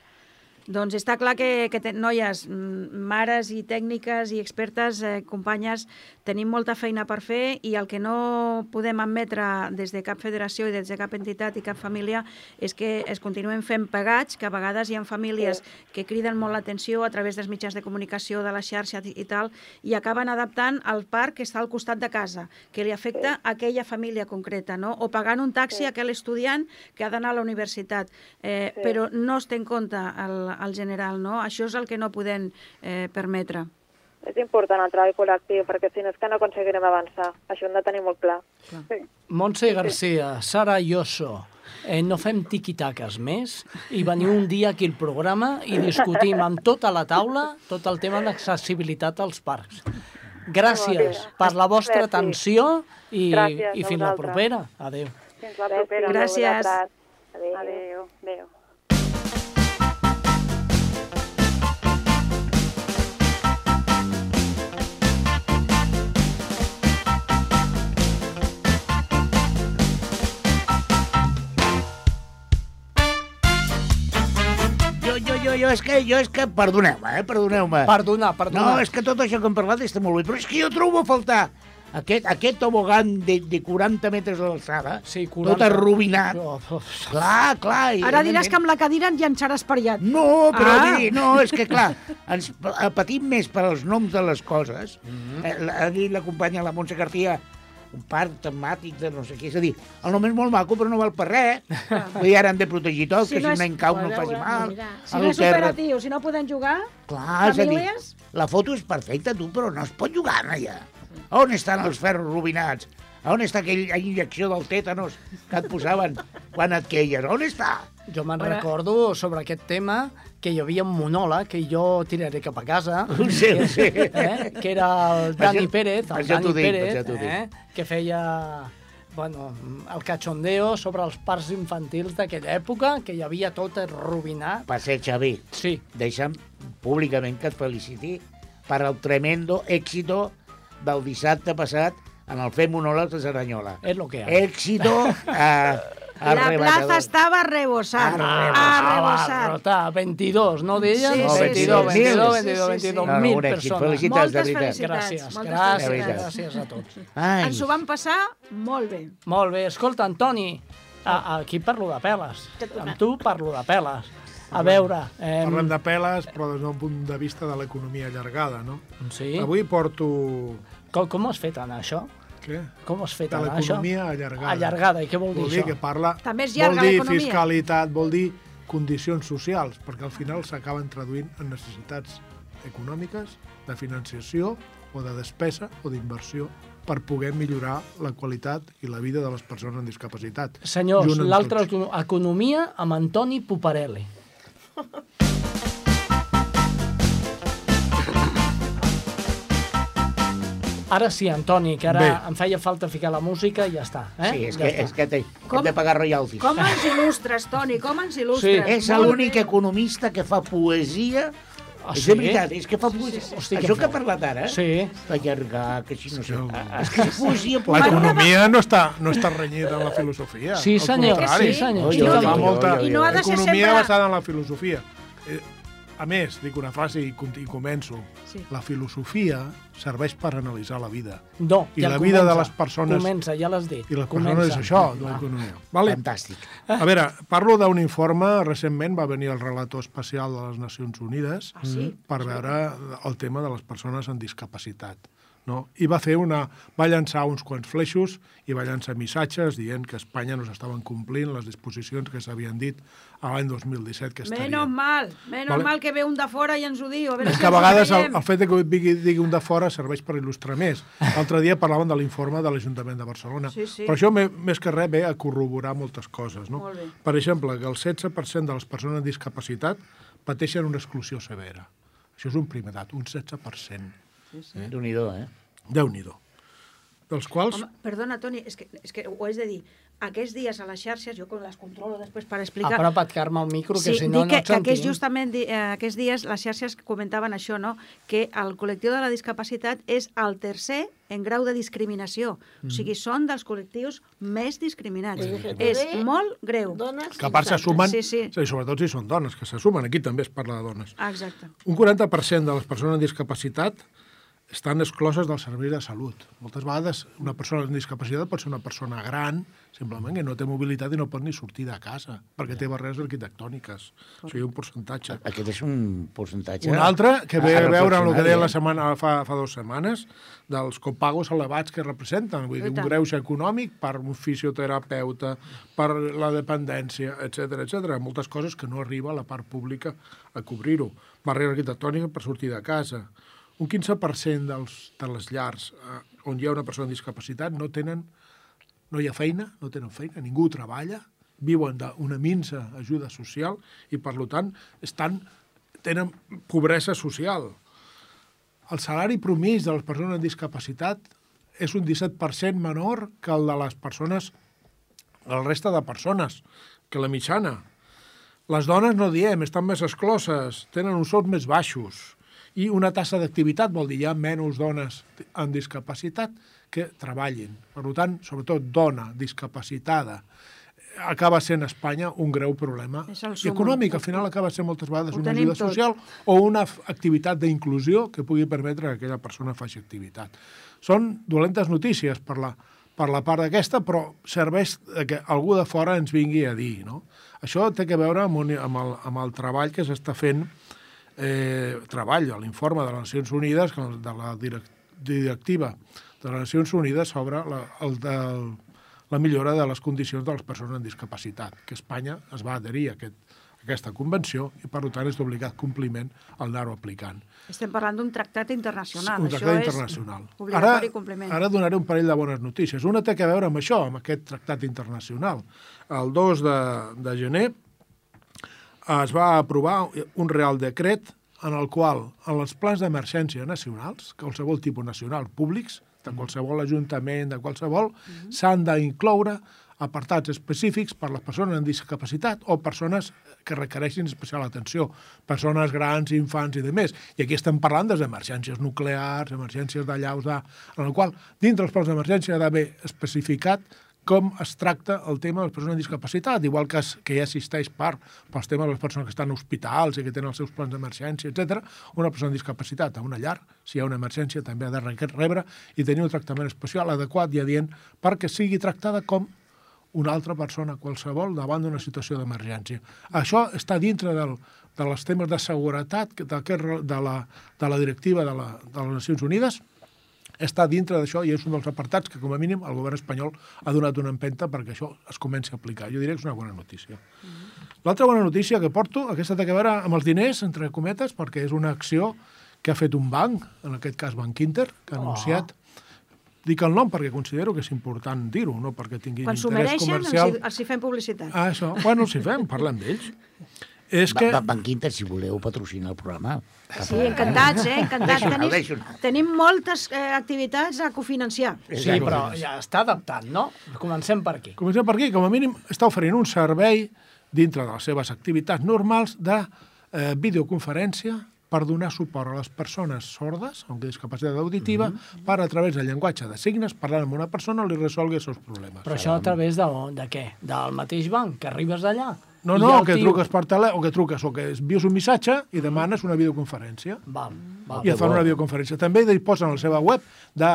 Speaker 3: Doncs està clar que, que te, noies, mm, mares i tècniques i expertes, eh, companyes, tenim molta feina per fer i el que no podem admetre des de cap federació i des de cap entitat i cap família és que es continuem fent pagats, que a vegades hi ha famílies que criden molt l'atenció a través dels mitjans de comunicació, de la xarxa i i tal, i acaben adaptant al parc que està al costat de casa, que li afecta a aquella família concreta, no? o pagant un taxi a aquell estudiant que ha d'anar a la universitat, eh, però no es té en compte el, el general, no? Això és el que no podem eh, permetre.
Speaker 7: És important el treball col·lectiu, perquè si no és que no aconseguirem avançar. Això ho hem de tenir molt clar.
Speaker 1: Montse Garcia, Sara Lloso, eh, no fem tiquitaques més i veniu un dia aquí al programa i discutim amb tota la taula tot el tema d'accessibilitat als parcs. Gràcies per la vostra
Speaker 7: Merci.
Speaker 1: atenció i,
Speaker 7: Gràcies
Speaker 1: i fins la propera. Adéu.
Speaker 6: Fins la propera.
Speaker 3: Gràcies.
Speaker 7: Adéu.
Speaker 6: Adéu. Adéu.
Speaker 2: Jo, és que, jo és que, perdoneu-me, eh, perdoneu-me.
Speaker 1: Perdona, perdona.
Speaker 2: No, és que tot això que hem parlat està molt bé, però és que jo trobo a faltar aquest, aquest tobogan de, de 40 metres d'alçada,
Speaker 1: Sí,
Speaker 2: tot
Speaker 1: 40.
Speaker 2: arruïnat.
Speaker 1: Oh, oh,
Speaker 2: Clar, clar. i-
Speaker 3: Ara diràs que amb la cadira en llançaràs periat.
Speaker 2: No, però
Speaker 3: Ah.
Speaker 2: dir, no, és que clar, *laughs* ens pa- patim més per als noms de les coses. Mm -hmm. eh, ha dit la companya, la Montse García, un parc temàtic de no sé què. És a dir, el nom és molt maco, però no val per res. Vull dir, ara han de protegir tot,
Speaker 3: Si
Speaker 2: que
Speaker 3: no
Speaker 2: si
Speaker 3: és-
Speaker 2: un nen cau no faci mal.
Speaker 4: mira.
Speaker 3: Si no és operatiu, si no poden jugar,
Speaker 2: Clar, és a dir,
Speaker 3: famílies...
Speaker 2: la foto és perfecta, tu, però no es pot jugar allà. On estan els ferros rubinats? On està aquella injecció del tètanos que et posaven quan et queies? On està?
Speaker 1: Jo me'n recordo sobre aquest tema que hi havia un monòleg que jo tiraré cap a casa,
Speaker 2: sé, ho sé.
Speaker 1: eh? que era el Dani
Speaker 2: això-
Speaker 1: Pérez, el Dani
Speaker 2: dic,
Speaker 1: Pérez, eh? que feia bueno, el cachondeo sobre els parcs infantils d'aquella època, que hi havia tot rubinat.
Speaker 2: Per ser Xavi,
Speaker 1: Sí,
Speaker 2: deixa'm públicament que et feliciti per el tremendo èxito del dissabte passat en el Fem Monòlegs de Cerdanyola.
Speaker 1: és el que hi ha.
Speaker 2: Èxito eh, *laughs*
Speaker 3: La plaza estava rebosant. A rebosar.
Speaker 1: Arrotar, 22, no d'ella?
Speaker 3: Sí,
Speaker 1: no,
Speaker 3: sí,
Speaker 1: 22,
Speaker 3: sí,
Speaker 1: 22,
Speaker 3: sí,
Speaker 1: 22,
Speaker 3: sí, sí.
Speaker 1: 22,
Speaker 2: No, no,
Speaker 1: mil
Speaker 2: un èxit.
Speaker 1: persones.
Speaker 2: Felicitats,
Speaker 3: Moltes
Speaker 2: de veritat.
Speaker 3: felicitats.
Speaker 1: Gràcies,
Speaker 3: moltes
Speaker 1: gràcies,
Speaker 3: felicitats.
Speaker 1: gràcies a tots.
Speaker 2: Ai,
Speaker 3: Ens ho vam passar molt bé.
Speaker 1: Molt bé, escolta, Antoni, a, aquí parlo de peles. Amb tu parlo de peles. A veure... Eh,
Speaker 5: Parlem de peles, però des d'un punt de vista de l'economia allargada, no?
Speaker 1: Sí?
Speaker 5: Avui porto...
Speaker 1: Com, com has fet anar això?
Speaker 5: Què?
Speaker 1: Com has fet
Speaker 5: De
Speaker 1: anar això?
Speaker 5: l'economia allargada.
Speaker 1: Allargada, i què vol dir
Speaker 5: Vol dir
Speaker 1: això?
Speaker 5: que parla...
Speaker 3: També és
Speaker 5: vol
Speaker 3: llarga
Speaker 5: dir
Speaker 3: l'economia.
Speaker 5: fiscalitat, vol dir condicions socials, perquè al final s'acaben traduint en necessitats econòmiques, de financiació o de despesa o d'inversió per poder millorar la qualitat i la vida de les persones amb discapacitat.
Speaker 1: Senyors, l'altra economia amb Antoni Puparelli. *laughs* Ara sí, Antoni, que ara
Speaker 5: Bé.
Speaker 1: em feia falta ficar la música i ja està. Eh?
Speaker 2: Sí, és
Speaker 1: ja
Speaker 2: que,
Speaker 1: està.
Speaker 2: és que té,
Speaker 3: Com?
Speaker 2: hem de pagar royalties.
Speaker 3: Com ens il·lustres, Toni, com ens il·lustres?
Speaker 1: Sí.
Speaker 2: És l'únic economista que fa poesia.
Speaker 1: Ah,
Speaker 2: és
Speaker 1: sí?
Speaker 2: de veritat, és que fa poesia.
Speaker 1: Hosti, que
Speaker 2: Això que ha parlat ara,
Speaker 1: Sí.
Speaker 2: allargar, que si no sé... És que és poesia.
Speaker 5: L'economia no està, no està renyida amb la filosofia.
Speaker 1: Sí, senyor, sí, senyor.
Speaker 2: Oi, oi,
Speaker 3: I no ha de ser
Speaker 5: economia
Speaker 3: sempre-
Speaker 5: basada en la filosofia. A més, dic una frase i, i començo.
Speaker 3: Sí.
Speaker 5: La filosofia serveix per analitzar la vida.
Speaker 1: No,
Speaker 5: I
Speaker 1: ja
Speaker 5: la vida de
Speaker 1: comença.
Speaker 5: les persones-
Speaker 1: Comença, ja l'has dit.
Speaker 5: I les
Speaker 1: comença.
Speaker 5: persones és això, de
Speaker 1: Ah.
Speaker 5: l'economia. Vale?
Speaker 2: Fantàstic.
Speaker 5: A veure, parlo d'un informe, recentment va venir el relator especial de les Nacions Unides
Speaker 3: Ah, sí?
Speaker 5: per veure el tema de les persones amb discapacitat. No? I va fer una... va llançar uns quants fleixos i va llançar missatges dient que a Espanya no s'estaven complint les disposicions que s'havien dit a l'any 2017 que estarien.
Speaker 3: Menos mal, menos
Speaker 5: Vale.
Speaker 3: mal que ve un de fora i ens ho diu. A veure
Speaker 5: És
Speaker 3: si
Speaker 5: que a vegades el, el fet que digui, digui un de fora serveix per il·lustrar més. L'altre dia parlaven de l'informe de l'Ajuntament de Barcelona.
Speaker 3: Sí, sí.
Speaker 5: Però això més que res ve a corroborar moltes coses. No?
Speaker 3: Molt bé.
Speaker 5: Per exemple, que el 16% de les persones amb discapacitat pateixen una exclusió severa. Això és un primer dat, un 16%.
Speaker 2: Eh? Déu-n'hi-do, eh?
Speaker 5: Déu-n'hi-do. Dels quals...
Speaker 3: Home, perdona, Toni, és que, és que ho has de dir. Aquests dies a les xarxes, jo com les controlo després per explicar...
Speaker 1: Apropa't, Carme, al micro, que
Speaker 3: Sí,
Speaker 1: si no,
Speaker 3: dic
Speaker 1: no
Speaker 3: que,
Speaker 1: et
Speaker 3: que aquests,
Speaker 1: sentim.
Speaker 3: justament di- eh, aquests dies les xarxes comentaven això, no? que el col·lectiu de la discapacitat és el tercer en grau de discriminació. O
Speaker 1: Mm.
Speaker 3: sigui, són dels col·lectius més discriminats.
Speaker 4: LGTB,
Speaker 3: És molt greu.
Speaker 4: Dones
Speaker 5: Que a part s'assumen,
Speaker 3: Sí, sí.
Speaker 5: i sobretot si són dones, que s'assumen, aquí també es parla de dones.
Speaker 3: Ah, Exacte.
Speaker 5: Un 40% de les persones amb discapacitat estan excloses del servei de salut. Moltes vegades una persona amb discapacitat pot ser una persona gran, simplement que no té mobilitat i no pot ni sortir de casa, perquè té barreres arquitectòniques. O sigui, un percentatge.
Speaker 2: Aquest és un percentatge...
Speaker 5: Un altre, que ve
Speaker 2: a
Speaker 5: veure amb el que deia la
Speaker 2: reflexionar,
Speaker 5: setmana, fa, fa dues setmanes, dels copagos elevats que representen. Vull dir, un greuge econòmic per un fisioterapeuta, per la dependència, etc etc. Moltes coses que no arriba a la part pública a cobrir-ho. Barrera arquitectònica per sortir de casa. Un 15% dels, de les llars eh, on hi ha una persona amb discapacitat no tenen no hi ha feina, no tenen feina, ningú treballa, viuen d'una minsa ajuda social i, per tant, estan, tenen pobresa social. El salari promís de les persones amb discapacitat és un 17% menor que el de les persones, el resta de persones, que la mitjana. Les dones, no diem, estan més excloses, tenen uns sous més baixos i una tassa d'activitat vol dir hi ha menys dones amb discapacitat que treballin. Per tant, sobretot dona discapacitada acaba sent a Espanya un greu problema i econòmic. Al final acaba sent moltes vegades una ajuda
Speaker 3: tot.
Speaker 5: social o una activitat d'inclusió que pugui permetre que aquella persona faci activitat. Són dolentes notícies per la, per la part d'aquesta, però serveix que algú de fora ens vingui a dir. No? Això té que veure amb, un, amb, el, amb el treball que s'està fent, eh, treball, a l'informe de les Nacions Unides, de la direc- directiva de les Nacions Unides sobre la, el, del, la millora de les condicions de les persones amb discapacitat, que Espanya es va adherir a aquest, a aquesta convenció i, per tant, és d'obligat compliment el anar-ho aplicant.
Speaker 3: Estem parlant d'un tractat internacional.
Speaker 5: un
Speaker 3: Això
Speaker 5: tractat
Speaker 3: és
Speaker 5: internacional.
Speaker 3: Obligatori compliment.
Speaker 5: ara donaré un parell de bones notícies. Una té a veure amb això, amb aquest tractat internacional. El 2 de, de gener es va aprovar un real decret en el qual, en els plans d'emergència nacionals, qualsevol tipus nacional, públics, de qualsevol ajuntament, de qualsevol, s'han d'incloure apartats específics per a les persones amb discapacitat o persones que requereixin especial atenció, persones grans, infants i de més. I aquí estem parlant de emergències nuclears, emergències de llaus, de... en el qual, dintre dels plans d'emergència, ha d'haver especificat com es tracta el tema de les persones amb discapacitat, igual que, es, que ja assisteix part pels temes de les persones que estan a hospitals i que tenen els seus plans d'emergència, etc. una persona amb discapacitat a una llar, si hi ha una emergència, també ha de re- rebre i tenir un tractament especial adequat i adient perquè sigui tractada com una altra persona qualsevol davant d'una situació d'emergència. Això està dintre del, de les temes de seguretat re- de, la, de la directiva de, la, de les Nacions Unides, està dintre d'això i és un dels apartats que, com a mínim, el govern espanyol ha donat una empenta perquè això es comenci a aplicar. Jo diria que és una bona notícia. L'altra bona notícia que porto, aquesta té a veure amb els diners, entre cometes, perquè és una acció que ha fet un banc, en aquest cas Banc Inter, que ha anunciat... Dic el nom perquè considero que és important dir-ho, no perquè tinguin
Speaker 3: Quan s'ho
Speaker 5: interès
Speaker 3: mereixen, els,
Speaker 5: comercial.
Speaker 3: hi- els hi fem publicitat.
Speaker 5: Ah, això. Bueno, si fem, parlem d'ells. *laughs* És que...
Speaker 2: Va, Banc Inter, si voleu patrocinar el programa.
Speaker 3: Sí, encantats, eh? *laughs* Encantats. Tenim, tenim moltes eh, activitats a cofinanciar.
Speaker 1: Sí, però ja està adaptat, no? Comencem per aquí.
Speaker 5: Comencem per aquí. Com a mínim està oferint un servei dintre de les seves activitats normals de eh, videoconferència per donar suport a les persones sordes amb discapacitat auditiva per a través del llenguatge de signes, parlar amb una persona li resolgui els seus problemes.
Speaker 1: Però això a través de, de què? Del mateix banc, que arribes d'allà?
Speaker 5: No, no, que
Speaker 1: tio-
Speaker 5: truques per tele, o que truques, o que envies un missatge i demanes una videoconferència.
Speaker 1: Val, val.
Speaker 5: i et fan una videoconferència. També disposen a la seva web de,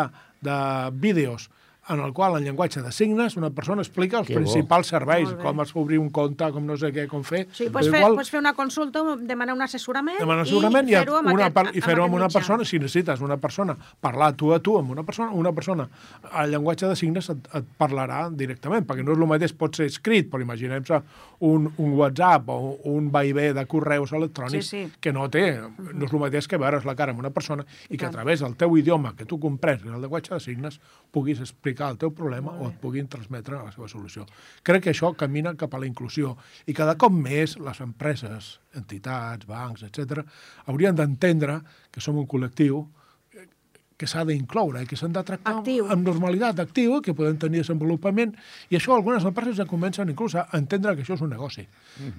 Speaker 5: de vídeos en el qual, en llenguatge de signes, una persona explica els
Speaker 2: Que bo.
Speaker 5: principals serveis,
Speaker 3: Molt bé.
Speaker 5: com es fa obrir un compte, com no sé què, com fer.
Speaker 3: Sí, pots
Speaker 5: Però
Speaker 3: fer,
Speaker 5: igual,
Speaker 3: pots fer una consulta, demanar un assessorament,
Speaker 5: demanar assegurament i,
Speaker 3: i fer-ho amb,
Speaker 5: una,
Speaker 3: aquest,
Speaker 5: i fer-ho amb,
Speaker 3: aquest
Speaker 5: una
Speaker 3: mitjà.
Speaker 5: persona, si necessites una persona, parlar tu a tu amb una persona, una persona al llenguatge de signes et, et parlarà directament, perquè no és el mateix, pot ser escrit, però imaginem-se un, un WhatsApp o un vaivé de correus electrònics
Speaker 3: Sí, sí.
Speaker 5: que no té, no és el mateix que veure's la cara amb una persona i que a través del teu idioma que tu comprens, el llenguatge de signes, puguis explicar el teu problema o et puguin transmetre la seva solució. Crec que això camina cap a la inclusió i cada cop més les empreses, entitats, bancs, etc haurien d'entendre que som un col·lectiu que s'ha d'incloure i que s'han de tractar
Speaker 3: Actiu.
Speaker 5: amb normalitat, actiu, que poden tenir desenvolupament, i això algunes empreses ja comencen inclús a entendre que això és un negoci.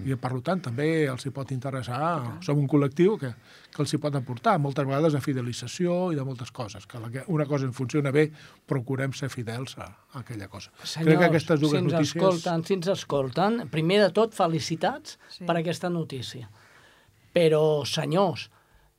Speaker 5: I per tant també els hi pot interessar, som un col·lectiu que, que els hi pot aportar, moltes vegades de fidelització i de moltes coses, que, la, que una cosa en funciona bé, procurem ser fidels a, a aquella cosa. Crec que aquestes dues
Speaker 1: si ens
Speaker 5: notícies...
Speaker 1: escolten, si ens escolten, primer de tot, felicitats
Speaker 3: Sí.
Speaker 1: per aquesta notícia. Però, senyors,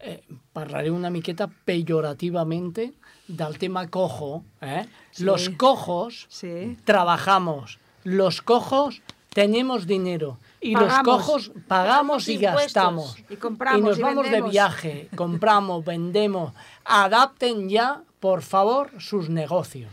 Speaker 1: eh, parlaré una miqueta peyorativamente del tema cojo. ¿eh?
Speaker 3: Sí.
Speaker 1: Los cojos
Speaker 3: Sí.
Speaker 1: trabajamos, los cojos tenemos dinero y
Speaker 3: Pagamos.
Speaker 1: los cojos pagamos y gastamos.
Speaker 3: Y compramos
Speaker 1: y nos
Speaker 3: y
Speaker 1: vamos de viaje, compramos, *laughs* vendemos. Adapten ya, por favor, sus negocios.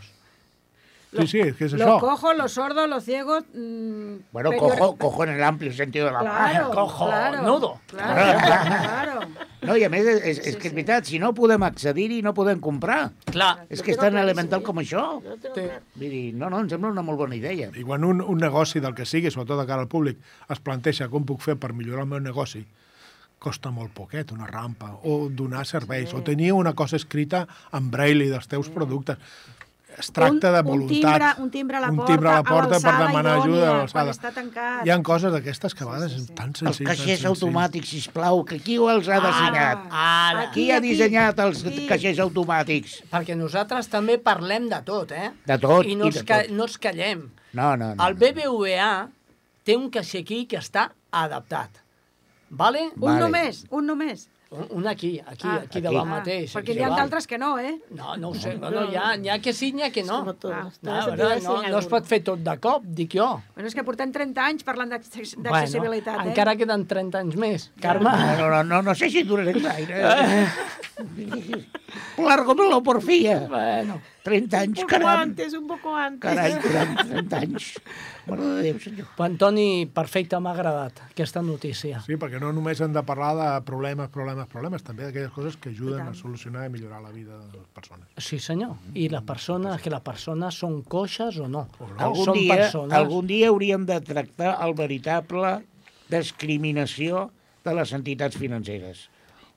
Speaker 5: Sí, sí, és que és
Speaker 3: Los
Speaker 5: això.
Speaker 3: cojos, los sordos, los ciegos... mmm,
Speaker 2: Bueno,
Speaker 3: peyor-
Speaker 2: cojo, cojo en el amplio sentido de la
Speaker 3: Claro, *laughs*
Speaker 1: Cojo,
Speaker 3: claro,
Speaker 1: nudo. *laughs*
Speaker 3: Claro, claro.
Speaker 2: No, i a més, és, és, és que és veritat, si no podem accedir-hi, no podem comprar.
Speaker 1: Clar,
Speaker 2: És que és tan elemental com això.
Speaker 1: Sí.
Speaker 2: Vull dir, no, no, em sembla una molt bona idea.
Speaker 5: I quan un, un negoci del que sigui, sobretot de cara al públic, es planteja com puc fer per millorar el meu negoci, costa molt poquet, una rampa, o donar serveis, o tenir una cosa escrita en braille dels teus productes. Es tracta
Speaker 3: Un-
Speaker 5: de
Speaker 3: un
Speaker 5: voluntat.
Speaker 3: timbre- un timbre a la
Speaker 5: un
Speaker 3: porta,
Speaker 5: timbre a la
Speaker 3: a
Speaker 5: porta per demanar ajuda a l'alçada.
Speaker 3: està tancat.
Speaker 5: Hi ha coses d'aquestes que a vegades tan
Speaker 2: Els
Speaker 5: senzilles. tan
Speaker 2: caixers
Speaker 5: senzilles.
Speaker 2: automàtics, sisplau, que qui els ha dissenyat?
Speaker 1: ara.
Speaker 2: Qui ha dissenyat els
Speaker 3: aquí.
Speaker 2: caixers automàtics?
Speaker 1: Perquè nosaltres també parlem de tot, eh?
Speaker 2: De tot,
Speaker 1: I no,
Speaker 2: i
Speaker 1: ens,
Speaker 2: de
Speaker 1: ca
Speaker 2: tot.
Speaker 1: no ens callem.
Speaker 2: No, no, no.
Speaker 1: El BBVA té un caixer aquí que està adaptat. Vale?
Speaker 3: Un
Speaker 2: Vale.
Speaker 3: només, un només.
Speaker 1: Un, un aquí, aquí,
Speaker 3: Ah,
Speaker 1: aquí,
Speaker 2: aquí.
Speaker 1: davant
Speaker 3: Ah,
Speaker 1: mateix.
Speaker 3: perquè n'hi ha d'altres que no, eh?
Speaker 1: No, no ho sé. Bueno, hi ha, hi ha que sí, n'hi ha que no.
Speaker 3: Ah,
Speaker 1: No, no, no, no es pot fer tot de cop, dic jo.
Speaker 3: Bueno, és que portem 30 anys parlant d'access- d'accessibilitat,
Speaker 1: bueno,
Speaker 3: eh?
Speaker 1: encara queden 30 anys més. Carme,
Speaker 2: No, no, no, no sé si duraré gaire. *laughs* Lárgomelo, porfia.
Speaker 1: Bueno,
Speaker 2: 30
Speaker 4: Un
Speaker 2: anys,
Speaker 4: poco
Speaker 2: caram.
Speaker 4: antes, un poco antes.
Speaker 2: Carai, 30, 30 anys. Mare de Déu, senyor.
Speaker 1: Antoni, perfecte, m'ha agradat aquesta notícia.
Speaker 5: Sí, perquè no només hem de parlar de problemes, problemes, problemes, també d'aquelles coses que ajuden a solucionar i millorar la vida de les persones.
Speaker 1: Sí, senyor. I les persones, que les persones són coixes o no?
Speaker 2: Algun
Speaker 1: són
Speaker 2: dia,
Speaker 1: persones...
Speaker 2: algun dia hauríem de tractar el veritable discriminació de les entitats financeres.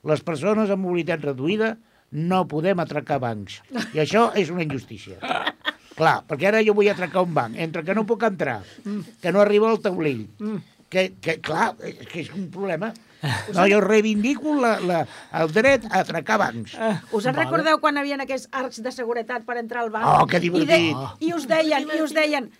Speaker 2: Les persones amb mobilitat reduïda no podem atracar bancs. I això és una injustícia. Clar, perquè ara jo vull atracar un banc. Entre que no puc entrar, que no arriba al taulell, que, que clar, és que és un problema. No, jo reivindico la, la, el dret a atracar bancs.
Speaker 3: Us en recordeu quan havia aquests arcs de seguretat per entrar al banc?
Speaker 2: Oh, que
Speaker 3: I,
Speaker 2: divertit.
Speaker 3: I us deien, i us deien,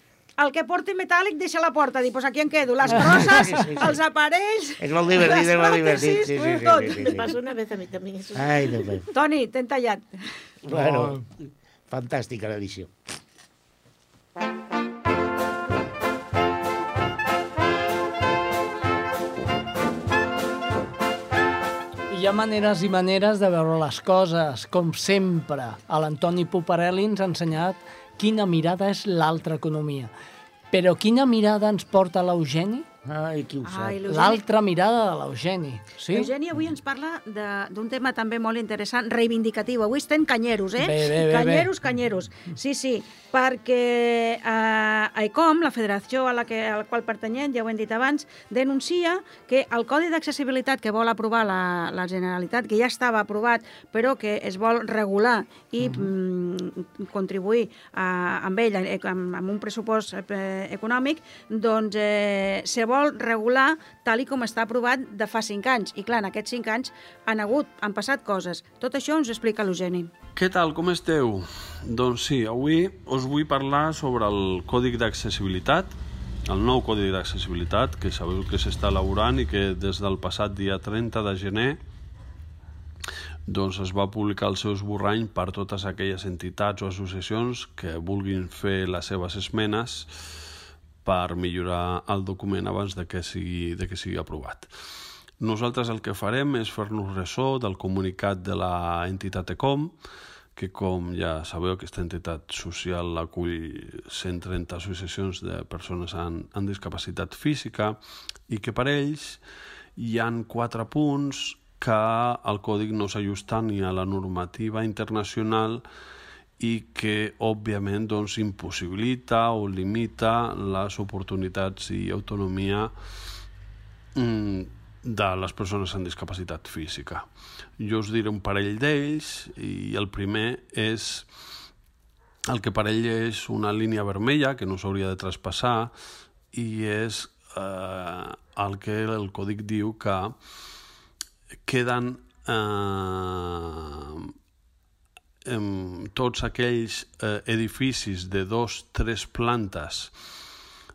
Speaker 3: el que porti metàl·lic deixa a la porta. Dic, pues aquí em quedo. Les crosses, *laughs*
Speaker 2: Sí, sí, sí.
Speaker 3: els aparells...
Speaker 2: És molt divertit, és molt divertit. Sí, sí, sí,
Speaker 3: tot.
Speaker 2: sí, sí,
Speaker 4: Me
Speaker 2: sí.
Speaker 4: pasó una vez a mí también eso.
Speaker 2: Ai, meu.
Speaker 3: Toni, t'hem tallat.
Speaker 2: Bueno, fantàstica l'edició.
Speaker 1: Hi ha maneres i maneres de veure les coses. Com sempre, l'Antoni Puparelli ens ha ensenyat quina mirada és l'altra economia. Però quina mirada ens porta l'Eugeni?
Speaker 2: Ai, qui ho sap.
Speaker 3: L'Eugeni-
Speaker 1: L'altra mirada de l'Eugeni. Sí?
Speaker 3: Eugeni avui ens parla de- d'un tema també molt interessant, reivindicatiu. Avui estem canyeros, eh?
Speaker 1: Bé, bé, bé,
Speaker 3: canyeros, canyeros. Sí, sí, perquè eh, AECOM, la federació a la, que, a la qual pertanyem, ja ho hem dit abans, denuncia que el Codi d'Accessibilitat que vol aprovar la, la Generalitat, que ja estava aprovat, però que es vol regular i mm, contribuir a, amb ell, eh, amb, amb un pressupost eh, econòmic, doncs eh, se vol regular tal i com està aprovat de fa cinc anys. I clar, en aquests cinc anys han hagut, han passat coses. Tot això ens explica l'Eugeni.
Speaker 8: Què tal, com esteu? Doncs sí, avui us vull parlar sobre el Còdic d'Accessibilitat, el nou Còdic d'Accessibilitat, que sabeu que s'està elaborant i que des del passat dia 30 de gener doncs es va publicar el seu esborrany per totes aquelles entitats o associacions que vulguin fer les seves esmenes per millorar el document abans de que sigui, de que sigui aprovat. Nosaltres el que farem és fer-nos ressò del comunicat de la entitat ECOM, que com ja sabeu aquesta entitat social acull 130 associacions de persones amb, amb discapacitat física i que per ells hi han quatre punts que el còdic no s'ajusta ni a la normativa internacional i que, òbviament, doncs, impossibilita o limita les oportunitats i autonomia mm, de les persones amb discapacitat física. Jo us diré un parell d'ells i el primer és el que per ell és una línia vermella que no s'hauria de traspassar i és eh, el que el còdic diu que queden eh, em, tots aquells eh, edificis de dos, tres plantes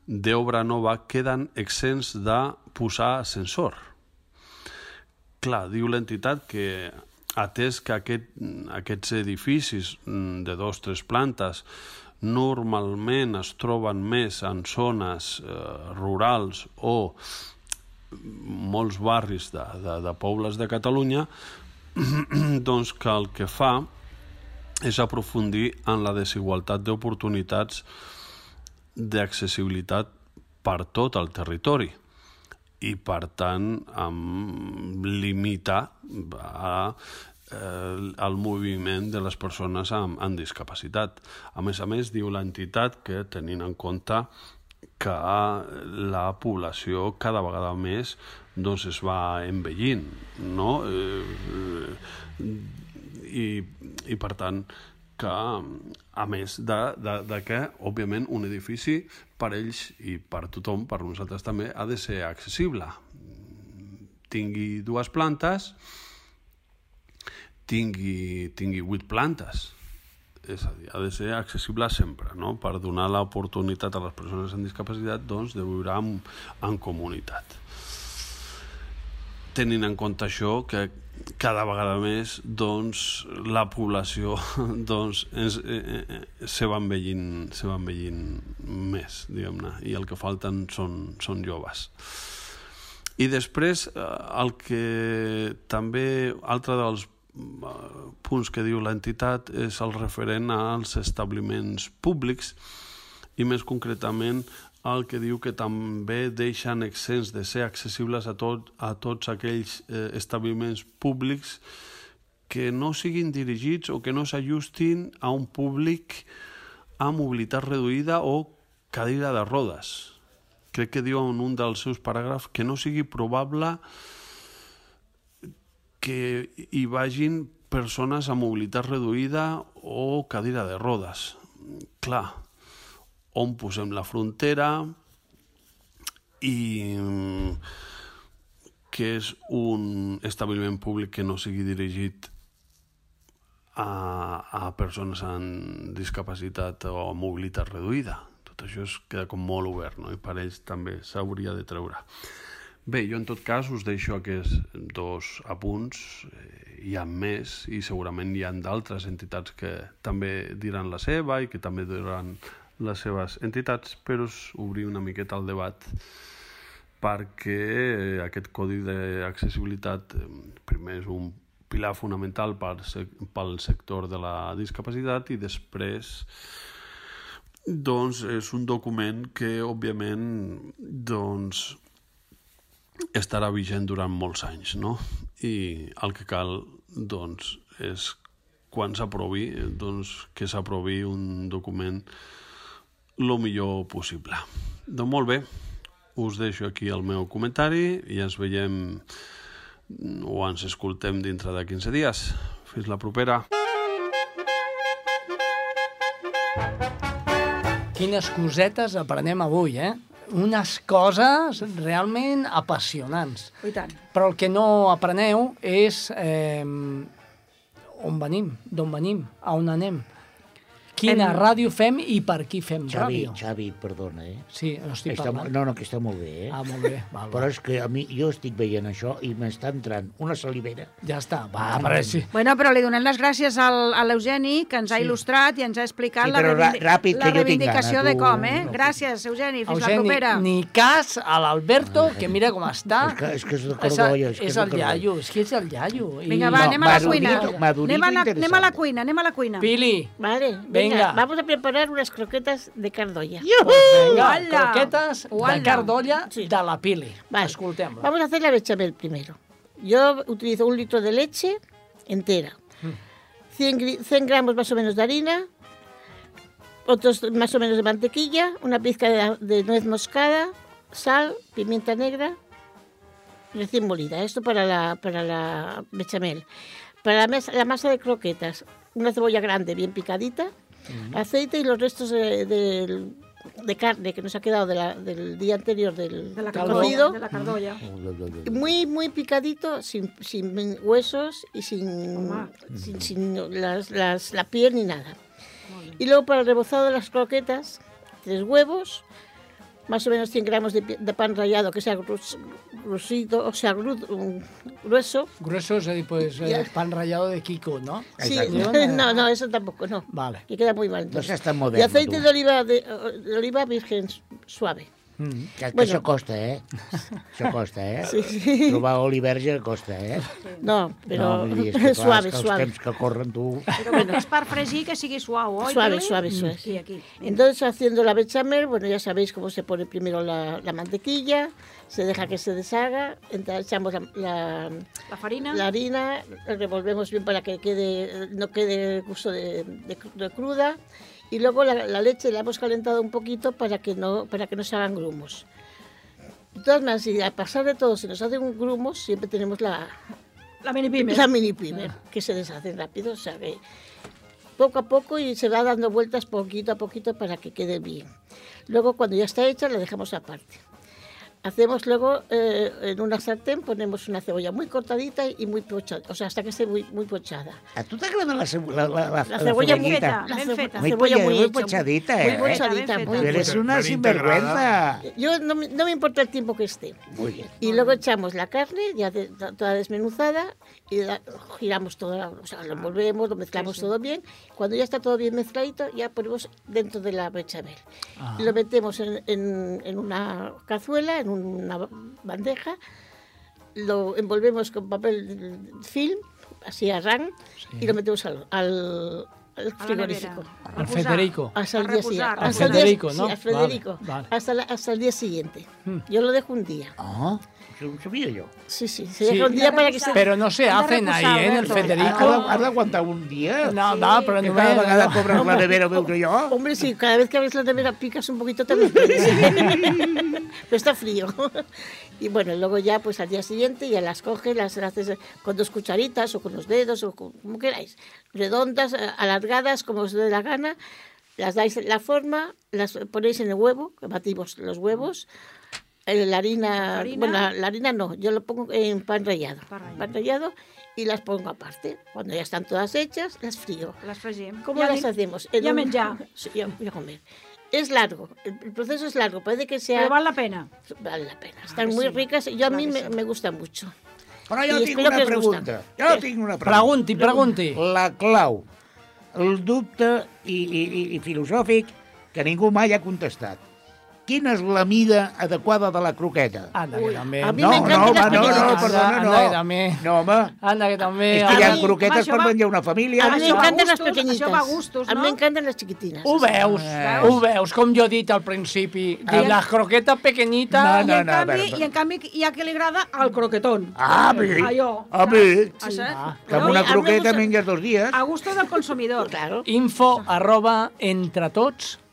Speaker 8: d'obra nova queden exempts de posar ascensor. Clar, diu l'entitat que atès que aquest, aquests edificis mm, de dos, tres plantes normalment es troben més en zones eh, rurals o molts barris de, de, de pobles de Catalunya, *clears throat* doncs que el que fa és aprofundir en la desigualtat d'oportunitats d'accessibilitat per tot el territori i per tant amb limitar a, eh, el moviment de les persones amb, amb discapacitat. A més a més, diu l'entitat que tenint en compte que la població cada vegada més doncs es va envellint, no? Eh, i, i per tant que a més de, de, de que òbviament un edifici per ells i per tothom, per nosaltres també ha de ser accessible tingui dues plantes tingui, tingui vuit plantes és a dir, ha de ser accessible sempre, no? per donar l'oportunitat a les persones amb discapacitat doncs, de viure en, en comunitat. Tenint en compte això, que cada vegada més doncs, la població *laughs* doncs, és, eh, eh, se, va envellint, se va envellint més, diguem-ne, i el que falten són, són joves. I després, eh, el que també, altre dels eh, punts que diu l'entitat és el referent als establiments públics i més concretament el que diu que també deixen exents de ser accessibles a, tot, a tots aquells eh, establiments públics que no siguin dirigits o que no s'ajustin a un públic amb mobilitat reduïda o cadira de rodes. Crec que diu en un dels seus paràgrafs que no sigui probable que hi vagin persones amb mobilitat reduïda o cadira de rodes. Clar, on posem la frontera i mm, que és un establiment públic que no sigui dirigit a, a persones amb discapacitat o amb mobilitat reduïda. Tot això es queda com molt obert, no? i per ells també s'hauria de treure. Bé, jo en tot cas us deixo aquests dos apunts, eh, hi ha més i segurament hi ha d'altres entitats que també diran la seva i que també diran les seves entitats, però és obrir una miqueta el debat perquè eh, aquest codi d'accessibilitat eh, primer és un pilar fonamental pel, pel sector de la discapacitat i després doncs és un document que òbviament doncs estarà vigent durant molts anys, no? I el que cal doncs és quan s'aprovi doncs que s'aprovi un document el millor possible. Doncs molt bé, us deixo aquí el meu comentari i ens veiem o ens escoltem dintre de 15 dies. Fins la propera.
Speaker 1: Quines cosetes aprenem avui, eh? Unes coses realment apassionants.
Speaker 3: I tant.
Speaker 1: Però el que no apreneu és eh, on venim, d'on venim, a on anem. Quina
Speaker 3: Hem-
Speaker 1: ràdio fem i per qui fem
Speaker 2: Xavi,
Speaker 1: ràdio.
Speaker 2: Xavi, perdona, eh?
Speaker 1: Sí, no estic
Speaker 2: Està,
Speaker 1: parlant.
Speaker 2: no, no, que està molt bé, eh?
Speaker 1: Ah, molt bé. Val,
Speaker 2: Però és que a mi, jo estic veient això i m'està entrant una salivera.
Speaker 1: Ja està. Va, però sí.
Speaker 3: Bueno, però li donem les gràcies al, a l'Eugeni, que ens ha il·lustrat i ens ha explicat
Speaker 2: Sí,
Speaker 3: la,
Speaker 2: ra- ràpid,
Speaker 3: la
Speaker 2: que jo tinc
Speaker 3: reivindicació
Speaker 2: gana,
Speaker 3: de
Speaker 2: tu.
Speaker 3: com, eh?
Speaker 2: No.
Speaker 3: Gràcies, Eugeni. Fins la
Speaker 1: Eugeni,
Speaker 3: propera.
Speaker 1: ni cas a l'Alberto, que mira com està.
Speaker 2: És que- és que és de
Speaker 1: És,
Speaker 2: Cordolla, és que és
Speaker 1: és
Speaker 2: de
Speaker 1: el iaio, és que és el iaio. I-
Speaker 3: Vinga, va,
Speaker 2: No,
Speaker 3: anem a la cuina. Anem a la, anem a la
Speaker 2: interesante.
Speaker 3: cuina, anem a la cuina.
Speaker 1: Pili,
Speaker 4: Vale,
Speaker 1: Venga.
Speaker 4: Venga, vamos a preparar unas croquetas de cardolla.
Speaker 1: venga,
Speaker 3: Uala!
Speaker 1: croquetes de
Speaker 3: Uala!
Speaker 1: cardolla
Speaker 4: Sí.
Speaker 1: de la Pili.
Speaker 4: Vale.
Speaker 1: Escoltem-la.
Speaker 4: Vamos a hacer la bechamel primero. Yo utilizo un litro de leche entera, 100, gri- 100 gramos más o menos de harina, otros más o menos de mantequilla, una pizca de, de nuez moscada, sal, pimienta negra, recién molida. Esto para la, para la bechamel. Para la, la masa de croquetas, una cebolla grande bien picadita, aceite y los restos de, del- de carne que nos ha quedado de la- del día anterior del,
Speaker 3: De la
Speaker 4: cocido.
Speaker 3: De la cardolla.
Speaker 4: Muy, muy picadito, sin, sin huesos y sin, sin, sin las- las- la piel ni nada. Y luego para el rebozado de las croquetas, tres huevos, más o menos 100 gramos de, de pan rallado que sea grus- o sea, gru- um, grueso.
Speaker 1: Grueso, pues, eh, pan rallado de Kiko, no?
Speaker 4: Sí, no, no, eso tampoco, no.
Speaker 1: Vale.
Speaker 4: Que queda muy mal.
Speaker 2: No
Speaker 4: entonces.
Speaker 2: seas tan
Speaker 4: y
Speaker 2: moderno,
Speaker 4: aceite
Speaker 2: tú.
Speaker 4: de oliva, de, de oliva virgen suave.
Speaker 1: Mm.
Speaker 2: Que, que
Speaker 4: Bueno.
Speaker 2: això costa, eh? Això costa, eh?
Speaker 4: Sí, sí.
Speaker 2: Trobar oli verge costa, eh?
Speaker 4: No, pero
Speaker 2: no, dir, és que, *laughs* clar,
Speaker 4: suave,
Speaker 2: és que els
Speaker 4: suave.
Speaker 2: temps que corren, tu...
Speaker 3: Però bueno. és per fregir que sigui suau, oi?
Speaker 4: Suave, suave, suave.
Speaker 3: Sí, aquí.
Speaker 4: Entonces, haciendo la bechamel, bueno, ya sabéis cómo se pone primero la, la mantequilla, se deja que se deshaga, entonces echamos la, la-
Speaker 3: La farina.
Speaker 4: la harina, revolvemos bien para que quede, no quede gusto de, de de cruda, y luego la, la leche la hemos calentado un poquito para que no, para que no se hagan grumos. De todas maneras, si a pasar de todo se nos hacen grumos, siempre tenemos la,
Speaker 3: La mini pimer.
Speaker 4: la mini primer, que se deshacen rápido, o sea que poco a poco y se va dando vueltas poquito a poquito para que quede bien. Luego cuando ya está hecha la dejamos aparte. Hacemos luego eh, en una sartén ponemos una cebolla muy cortadita y muy pochada, o sea, hasta que esté muy, muy pochada.
Speaker 2: A tu t'agrada la, cebo- la, la, la,
Speaker 4: La cebolla muy
Speaker 3: feta. ben
Speaker 4: ce-
Speaker 3: feta.
Speaker 2: Muy,
Speaker 4: cebolla
Speaker 2: polla-
Speaker 4: muy
Speaker 2: muy
Speaker 4: hecha,
Speaker 2: pochadita,
Speaker 4: muy
Speaker 2: eh?
Speaker 4: pochadita,
Speaker 3: Ben
Speaker 4: muy.
Speaker 2: Eres una sinvergüenza.
Speaker 4: Yo no, me- no me importa el tiempo que esté.
Speaker 2: Muy bien.
Speaker 4: Y luego echamos la carne ya de- toda desmenuzada y la- giramos todo, o sea, lo envolvemos, lo mezclamos todo bien. Cuando ya está todo bien mezcladito, ya ponemos dentro de la bechamel. Y Lo metemos en, en- en una cazuela, en una bandeja, lo envolvemos con papel film así a rang, y lo metemos al, al, al frigorífico.
Speaker 1: El Federico.
Speaker 4: Hasta el día siguiente.
Speaker 1: Al
Speaker 4: Hasta el día-
Speaker 1: Federico,
Speaker 4: sí,
Speaker 1: ¿no?
Speaker 4: al Federico.
Speaker 1: Vale, vale.
Speaker 4: Hasta, la- hasta el día siguiente.
Speaker 1: Mm.
Speaker 4: Yo lo dejo un día.
Speaker 2: Ah, ho sabia jo.
Speaker 4: Sí, sí, se
Speaker 1: Sí.
Speaker 4: deja un día para que se...
Speaker 1: Pero no se
Speaker 3: de
Speaker 1: hacen ahí, ¿eh? En el.
Speaker 2: Has
Speaker 1: Federico.
Speaker 2: de- has d'aguantar un dia?
Speaker 1: No, no, pero no
Speaker 2: cada
Speaker 1: me... no.
Speaker 2: cobres la nevera, que jo.
Speaker 4: Hombre, sí, cada vez que abres la nevera picas un poquito también. *laughs* *laughs* Pero está frío. Y bueno, luego ya pues al día siguiente ya las coges, las haces con dos cucharitas o con los dedos o con- como queráis. Redondas, alargadas, como os dé la gana. Las dais la forma, las ponéis en el huevo, batimos los huevos. eh, La harina,
Speaker 3: ¿Harina?
Speaker 4: bueno, la, la harina no, yo lo pongo en pan rallado.
Speaker 3: Pan rallado.
Speaker 4: Pan rallado y las pongo aparte. Cuando ya están todas hechas, las frío.
Speaker 3: Les fregim.
Speaker 4: ¿Cómo
Speaker 3: Ja
Speaker 4: las hacemos? Un-
Speaker 3: menjar. *laughs*
Speaker 4: Sí, ya, ya comer. Es largo, el, proceso es largo, puede que sea...
Speaker 3: Però val la pena.
Speaker 4: Vale la pena, están
Speaker 3: que
Speaker 4: muy
Speaker 3: sí.
Speaker 4: ricas, yo a mí me, me gusta mucho.
Speaker 2: Però jo
Speaker 4: I
Speaker 2: tinc una pregunta. Jo tinc una pregunta.
Speaker 1: Pregunti, pregunti.
Speaker 2: La clau, el dubte i, i, i, i filosòfic que ningú mai ha contestat. Quina és la mida adequada de la croqueta?
Speaker 1: Anda, que també.
Speaker 4: a mi
Speaker 2: no,
Speaker 4: m'encanten
Speaker 2: no,
Speaker 4: les
Speaker 2: home, no, no, perdona, no.
Speaker 1: Anda, que també.
Speaker 2: No, home,
Speaker 1: Anda, que també.
Speaker 2: és que hi ha
Speaker 4: A mi-
Speaker 2: croquetes per menjar una família.
Speaker 4: A mí me
Speaker 3: Això va a
Speaker 4: encantan las
Speaker 3: gustos,
Speaker 4: pequeñitas.
Speaker 3: això va a gustos,
Speaker 4: A mí
Speaker 3: no?
Speaker 4: me encantan las chiquitinas.
Speaker 1: Ho veus,
Speaker 2: Veus?
Speaker 1: ho veus, com jo he dit al principi. De
Speaker 2: Ah.
Speaker 1: les croquetes pequeñites...
Speaker 2: No,
Speaker 3: I,
Speaker 2: no,
Speaker 3: en
Speaker 2: no, a.
Speaker 3: I en canvi hi ha qui li agrada el croquetón.
Speaker 2: Ah, bé.
Speaker 3: Allò.
Speaker 2: A mi.
Speaker 1: Ah.
Speaker 2: Que amb una
Speaker 4: a mi
Speaker 2: croqueta menges dos dies.
Speaker 3: A gusto del consumidor.
Speaker 4: Claro.
Speaker 1: info arroba entretots.com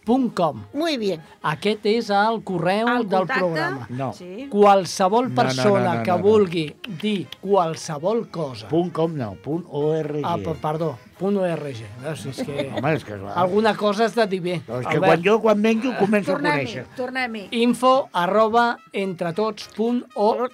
Speaker 4: Muy bien.
Speaker 1: Aquest és el correu
Speaker 3: El
Speaker 1: del programa.
Speaker 2: No.
Speaker 3: Sí.
Speaker 1: Qualsevol
Speaker 2: No, no,
Speaker 1: persona
Speaker 2: no, no,
Speaker 1: que
Speaker 2: no, no.
Speaker 1: vulgui dir qualsevol cosa...
Speaker 2: Punt com no, punt org.
Speaker 1: Ah, per- perdó, punt .org. No, si és que
Speaker 2: Home, és que
Speaker 1: alguna cosa has de dir bé.
Speaker 2: No, és que
Speaker 1: Albert.
Speaker 2: quan jo quan menjo començo a
Speaker 3: Tornem-hi,
Speaker 2: conèixer.
Speaker 3: tornem-hi.
Speaker 1: info arroba entretots.org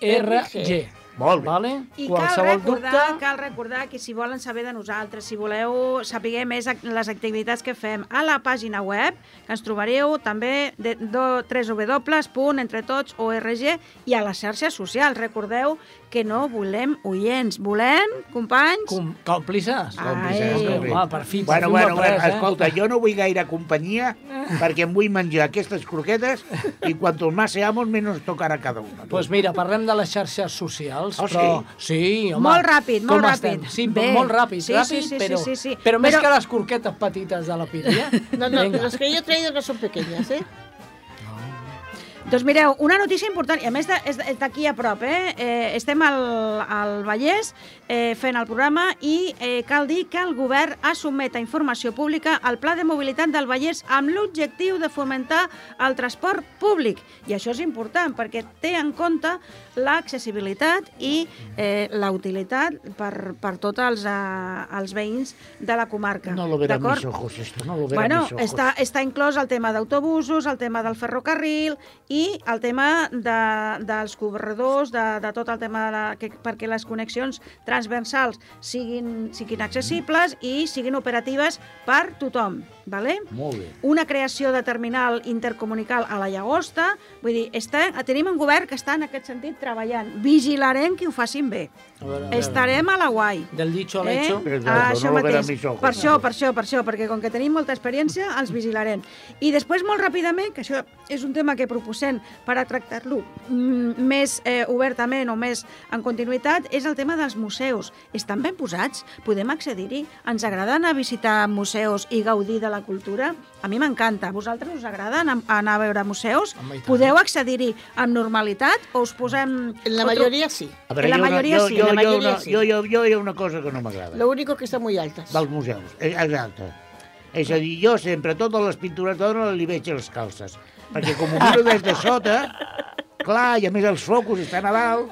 Speaker 2: Molt bé.
Speaker 1: Vale?
Speaker 3: I cal recordar,
Speaker 1: dubte...
Speaker 3: cal recordar que si volen saber de nosaltres, si voleu saber més les activitats que fem a la pàgina web, que ens trobareu també de, de www.entretots.org i a les xarxes socials. Recordeu que no volem oients, volem companys...
Speaker 1: Com, còmplices.
Speaker 2: Còmplices.
Speaker 1: Home, per fi, per
Speaker 2: Bueno,
Speaker 1: fi
Speaker 2: bueno, bueno,
Speaker 1: pres, eh?
Speaker 2: escolta, jo no vull gaire companyia perquè em vull menjar aquestes croquetes i cuantos más seamos, menos tocarà cada una.
Speaker 1: Pues mira, parlem de les xarxes socials,
Speaker 2: Oh,
Speaker 1: però... Sí, home.
Speaker 3: Molt ràpid, molt ràpid.
Speaker 1: estem? Sí,
Speaker 3: Bé.
Speaker 1: molt ràpid,
Speaker 3: Sí,
Speaker 1: ràpid,
Speaker 3: sí, sí,
Speaker 1: però,
Speaker 3: sí, sí, sí.
Speaker 1: però més
Speaker 3: Però-
Speaker 1: que les croquetes petites de la pizzeria. *laughs*
Speaker 4: No, no,
Speaker 1: Vinga.
Speaker 4: las que yo he traído no son pequeñas, ¿eh?
Speaker 3: Doncs mireu, una notícia important, i a més de- és és d'aquí a prop, eh? eh estem al, al Vallès eh, fent el programa i eh, cal dir que el govern ha sotmet a informació pública el Pla de Mobilitat del Vallès amb l'objectiu de fomentar el transport públic. I això és important perquè té en compte l'accessibilitat i eh, la utilitat per, per tots els, eh, els veïns de la comarca.
Speaker 2: No lo verán mis ojos esto, no lo verán
Speaker 3: Bueno,
Speaker 2: mis ojos.
Speaker 3: està, està inclòs el tema d'autobusos, el tema del ferrocarril i el tema de, dels corredors, de, de tot el tema de la, que, perquè les connexions transversals siguin, siguin accessibles i siguin operatives per tothom. Vale?
Speaker 2: Molt bé.
Speaker 3: Una creació de terminal intercomunical a la Llagosta, vull dir, està, tenim un govern que està en aquest sentit treballant. Vigilarem que ho facin bé. Estarem a la guai.
Speaker 1: Del dicho al hecho.
Speaker 2: Exacte,
Speaker 3: Ah,
Speaker 2: no
Speaker 3: això
Speaker 2: verán
Speaker 3: mateix. Per això, per això, per això, perquè com que tenim molta experiència, els vigilarem. I després, molt ràpidament, que això és un tema que proposem per a tractar-lo mm, més eh, obertament o més en continuïtat, és el tema dels museus. Estan ben posats? Podem accedir-hi? Ens agrada anar a visitar museus i gaudir de la cultura? A mi m'encanta. A vosaltres us agrada anar, a veure museus? Podeu accedir-hi amb normalitat o us posem...
Speaker 4: En la mayoría sí.
Speaker 2: A
Speaker 3: En la
Speaker 2: jo,
Speaker 3: majoria
Speaker 2: jo,
Speaker 3: sí,
Speaker 2: jo,
Speaker 4: la
Speaker 2: jo,
Speaker 4: majoria
Speaker 2: una,
Speaker 4: sí.
Speaker 2: jo, jo, jo hi ha una cosa que no m'agrada.
Speaker 4: Lo único que están muy altas.
Speaker 2: Dels museus. Eh, Exacte. És a dir, jo sempre totes les pintures d'obra li veig les calces. Perquè com ho miro des de sota, clar, i a més els focus estan a dalt,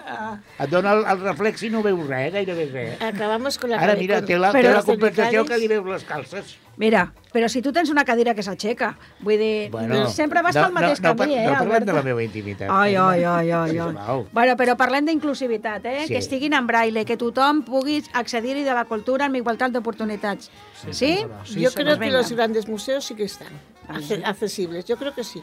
Speaker 2: et dona el, el reflex i no veus res, gairebé res.
Speaker 4: Acabamos con la
Speaker 2: Ara mira, té la, té la
Speaker 3: els
Speaker 2: compensació que li veus les calces.
Speaker 3: Mira, però si tu tens una cadira que s'aixeca, vull dir, sempre vas
Speaker 2: no,
Speaker 3: pel mateix
Speaker 2: no, no,
Speaker 3: camí,
Speaker 2: no,
Speaker 3: eh,
Speaker 2: no parlem de la meva intimitat.
Speaker 3: Ai, ai, ai, ai, ai.
Speaker 2: Sisplau.
Speaker 3: Bueno, però parlem d'inclusivitat, eh?
Speaker 2: Sí.
Speaker 3: Que estiguin en braille, que tothom pugui accedir-hi de la cultura amb igualtat d'oportunitats. Sí? sí?
Speaker 1: Sí,
Speaker 4: Yo
Speaker 1: señora.
Speaker 4: creo que
Speaker 3: Venga.
Speaker 4: los grandes museos sí que están acce- accesibles. Yo creo que sí.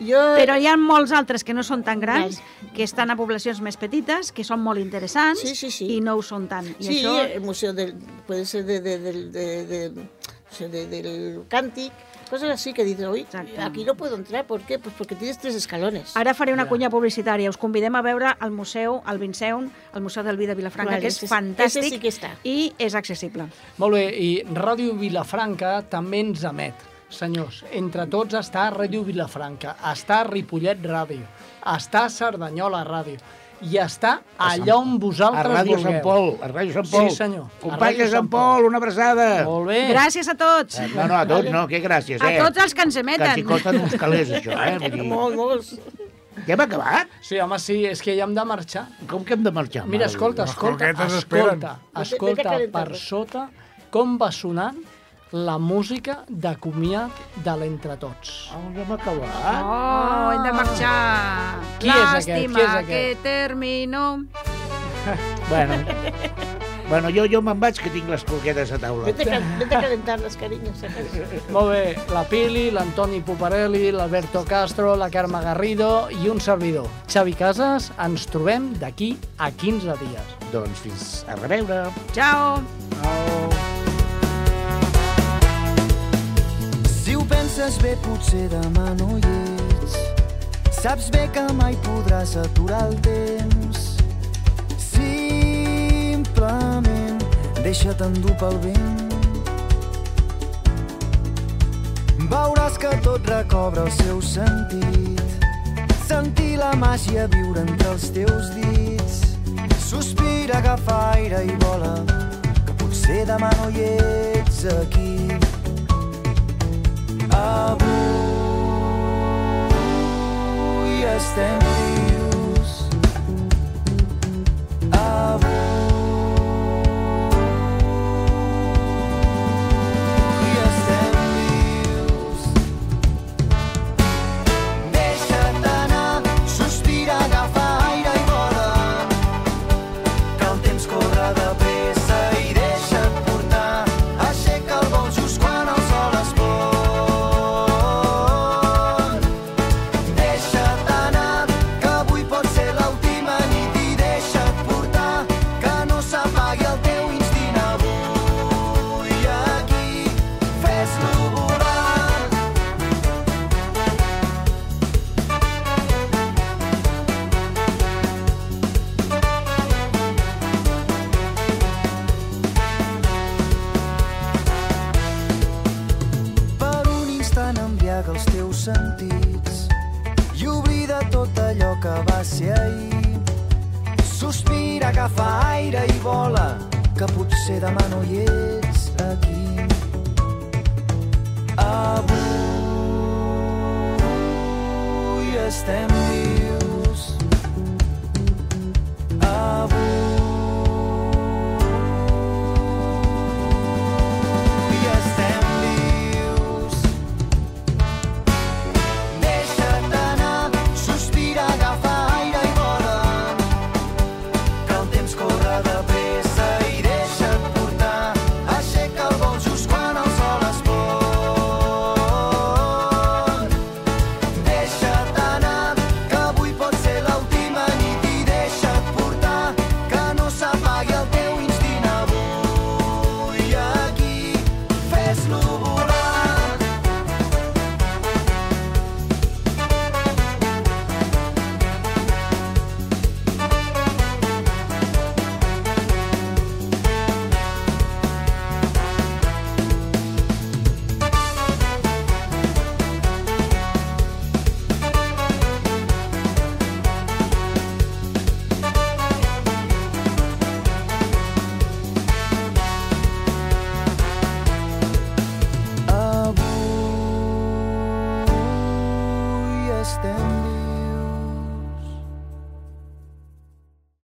Speaker 4: Yo,
Speaker 3: Però hi ha molts altres que no són tan grans, que estan a poblacions més petites, que són molt interessants
Speaker 4: Sí, sí, sí.
Speaker 3: i no ho són tant. I
Speaker 4: sí,
Speaker 3: això...
Speaker 4: el museo del, puede ser de, de, de, de, de- de- del càntic, cosas así que dices, oye,
Speaker 3: Exacte.
Speaker 4: aquí no puedo entrar, ¿por qué? Pues porque tienes tres escalones.
Speaker 3: Ara faré una cunya publicitària. Us convidem a veure el museu, el Vinceum, el Museu del Vi de Vilafranca,
Speaker 4: Vale,
Speaker 3: que és
Speaker 4: ese-
Speaker 3: fantàstic
Speaker 4: ese sí que està.
Speaker 3: i és accessible.
Speaker 1: Molt bé, i Ràdio Vilafranca també ens emet. Senyors, entre tots està Ràdio Vilafranca, està Ripollet Ràdio, està Cerdanyola Ràdio, i està allà on
Speaker 2: A
Speaker 1: vosaltres
Speaker 2: Ràdio
Speaker 1: vulgueu.
Speaker 2: Sant Pol, a Ràdio Sant Pol.
Speaker 1: Sí, senyor. A
Speaker 2: Companys
Speaker 1: Ràdio
Speaker 2: de Sant
Speaker 1: Sant
Speaker 2: Pol, una abraçada.
Speaker 1: Molt bé.
Speaker 3: Gràcies a tots!
Speaker 2: Eh, No, no, a tots no, que gràcies,
Speaker 3: A
Speaker 2: eh?
Speaker 3: tots els que ens
Speaker 2: Que
Speaker 3: emeten.
Speaker 2: t'hi costen uns calés, això, eh? Vull dir,
Speaker 4: Molt, molts.
Speaker 2: ja hem acabat?
Speaker 1: Sí, home, sí, és que ja hem de marxar.
Speaker 2: Com que hem de marxar?
Speaker 1: Mira, escolta, escolta, escolta, escolta
Speaker 4: calentando.
Speaker 1: per sota com va sonant la música de comiat de l'Entretots.
Speaker 2: Ah, ja hem acabat.
Speaker 3: Oh, hem de marxar.
Speaker 1: Qui és aquest?
Speaker 3: Làstima
Speaker 1: Qui és aquest?
Speaker 3: que termino. *laughs*
Speaker 2: Bueno, bueno jo, jo me'n vaig, que tinc les croquetes a taula.
Speaker 4: Vete, vete a calentar las cariños.
Speaker 1: Molt bé, la Pili, l'Antoni Puparelli, l'Alberto Castro, la Carme Garrido i un servidor, Xavi Casas. Ens trobem d'aquí a 15 dies.
Speaker 2: Doncs fins a reveure.
Speaker 3: Ciao.
Speaker 9: Si penses bé, potser demà no hi ets. Saps bé que mai podràs aturar el temps. Simplement deixa't endur pel vent. Veuràs que tot recobra el seu sentit. Sentir la màgia viure entre els teus dits. Sospira, agafa aire i vola, que potser demà no hi ets aquí. Avui estem vius. apaga els teus sentits i oblida tot allò que va ser ahir. Sospira, agafa aire i vola, que potser demà no hi ets aquí. Avui estem vius. Avui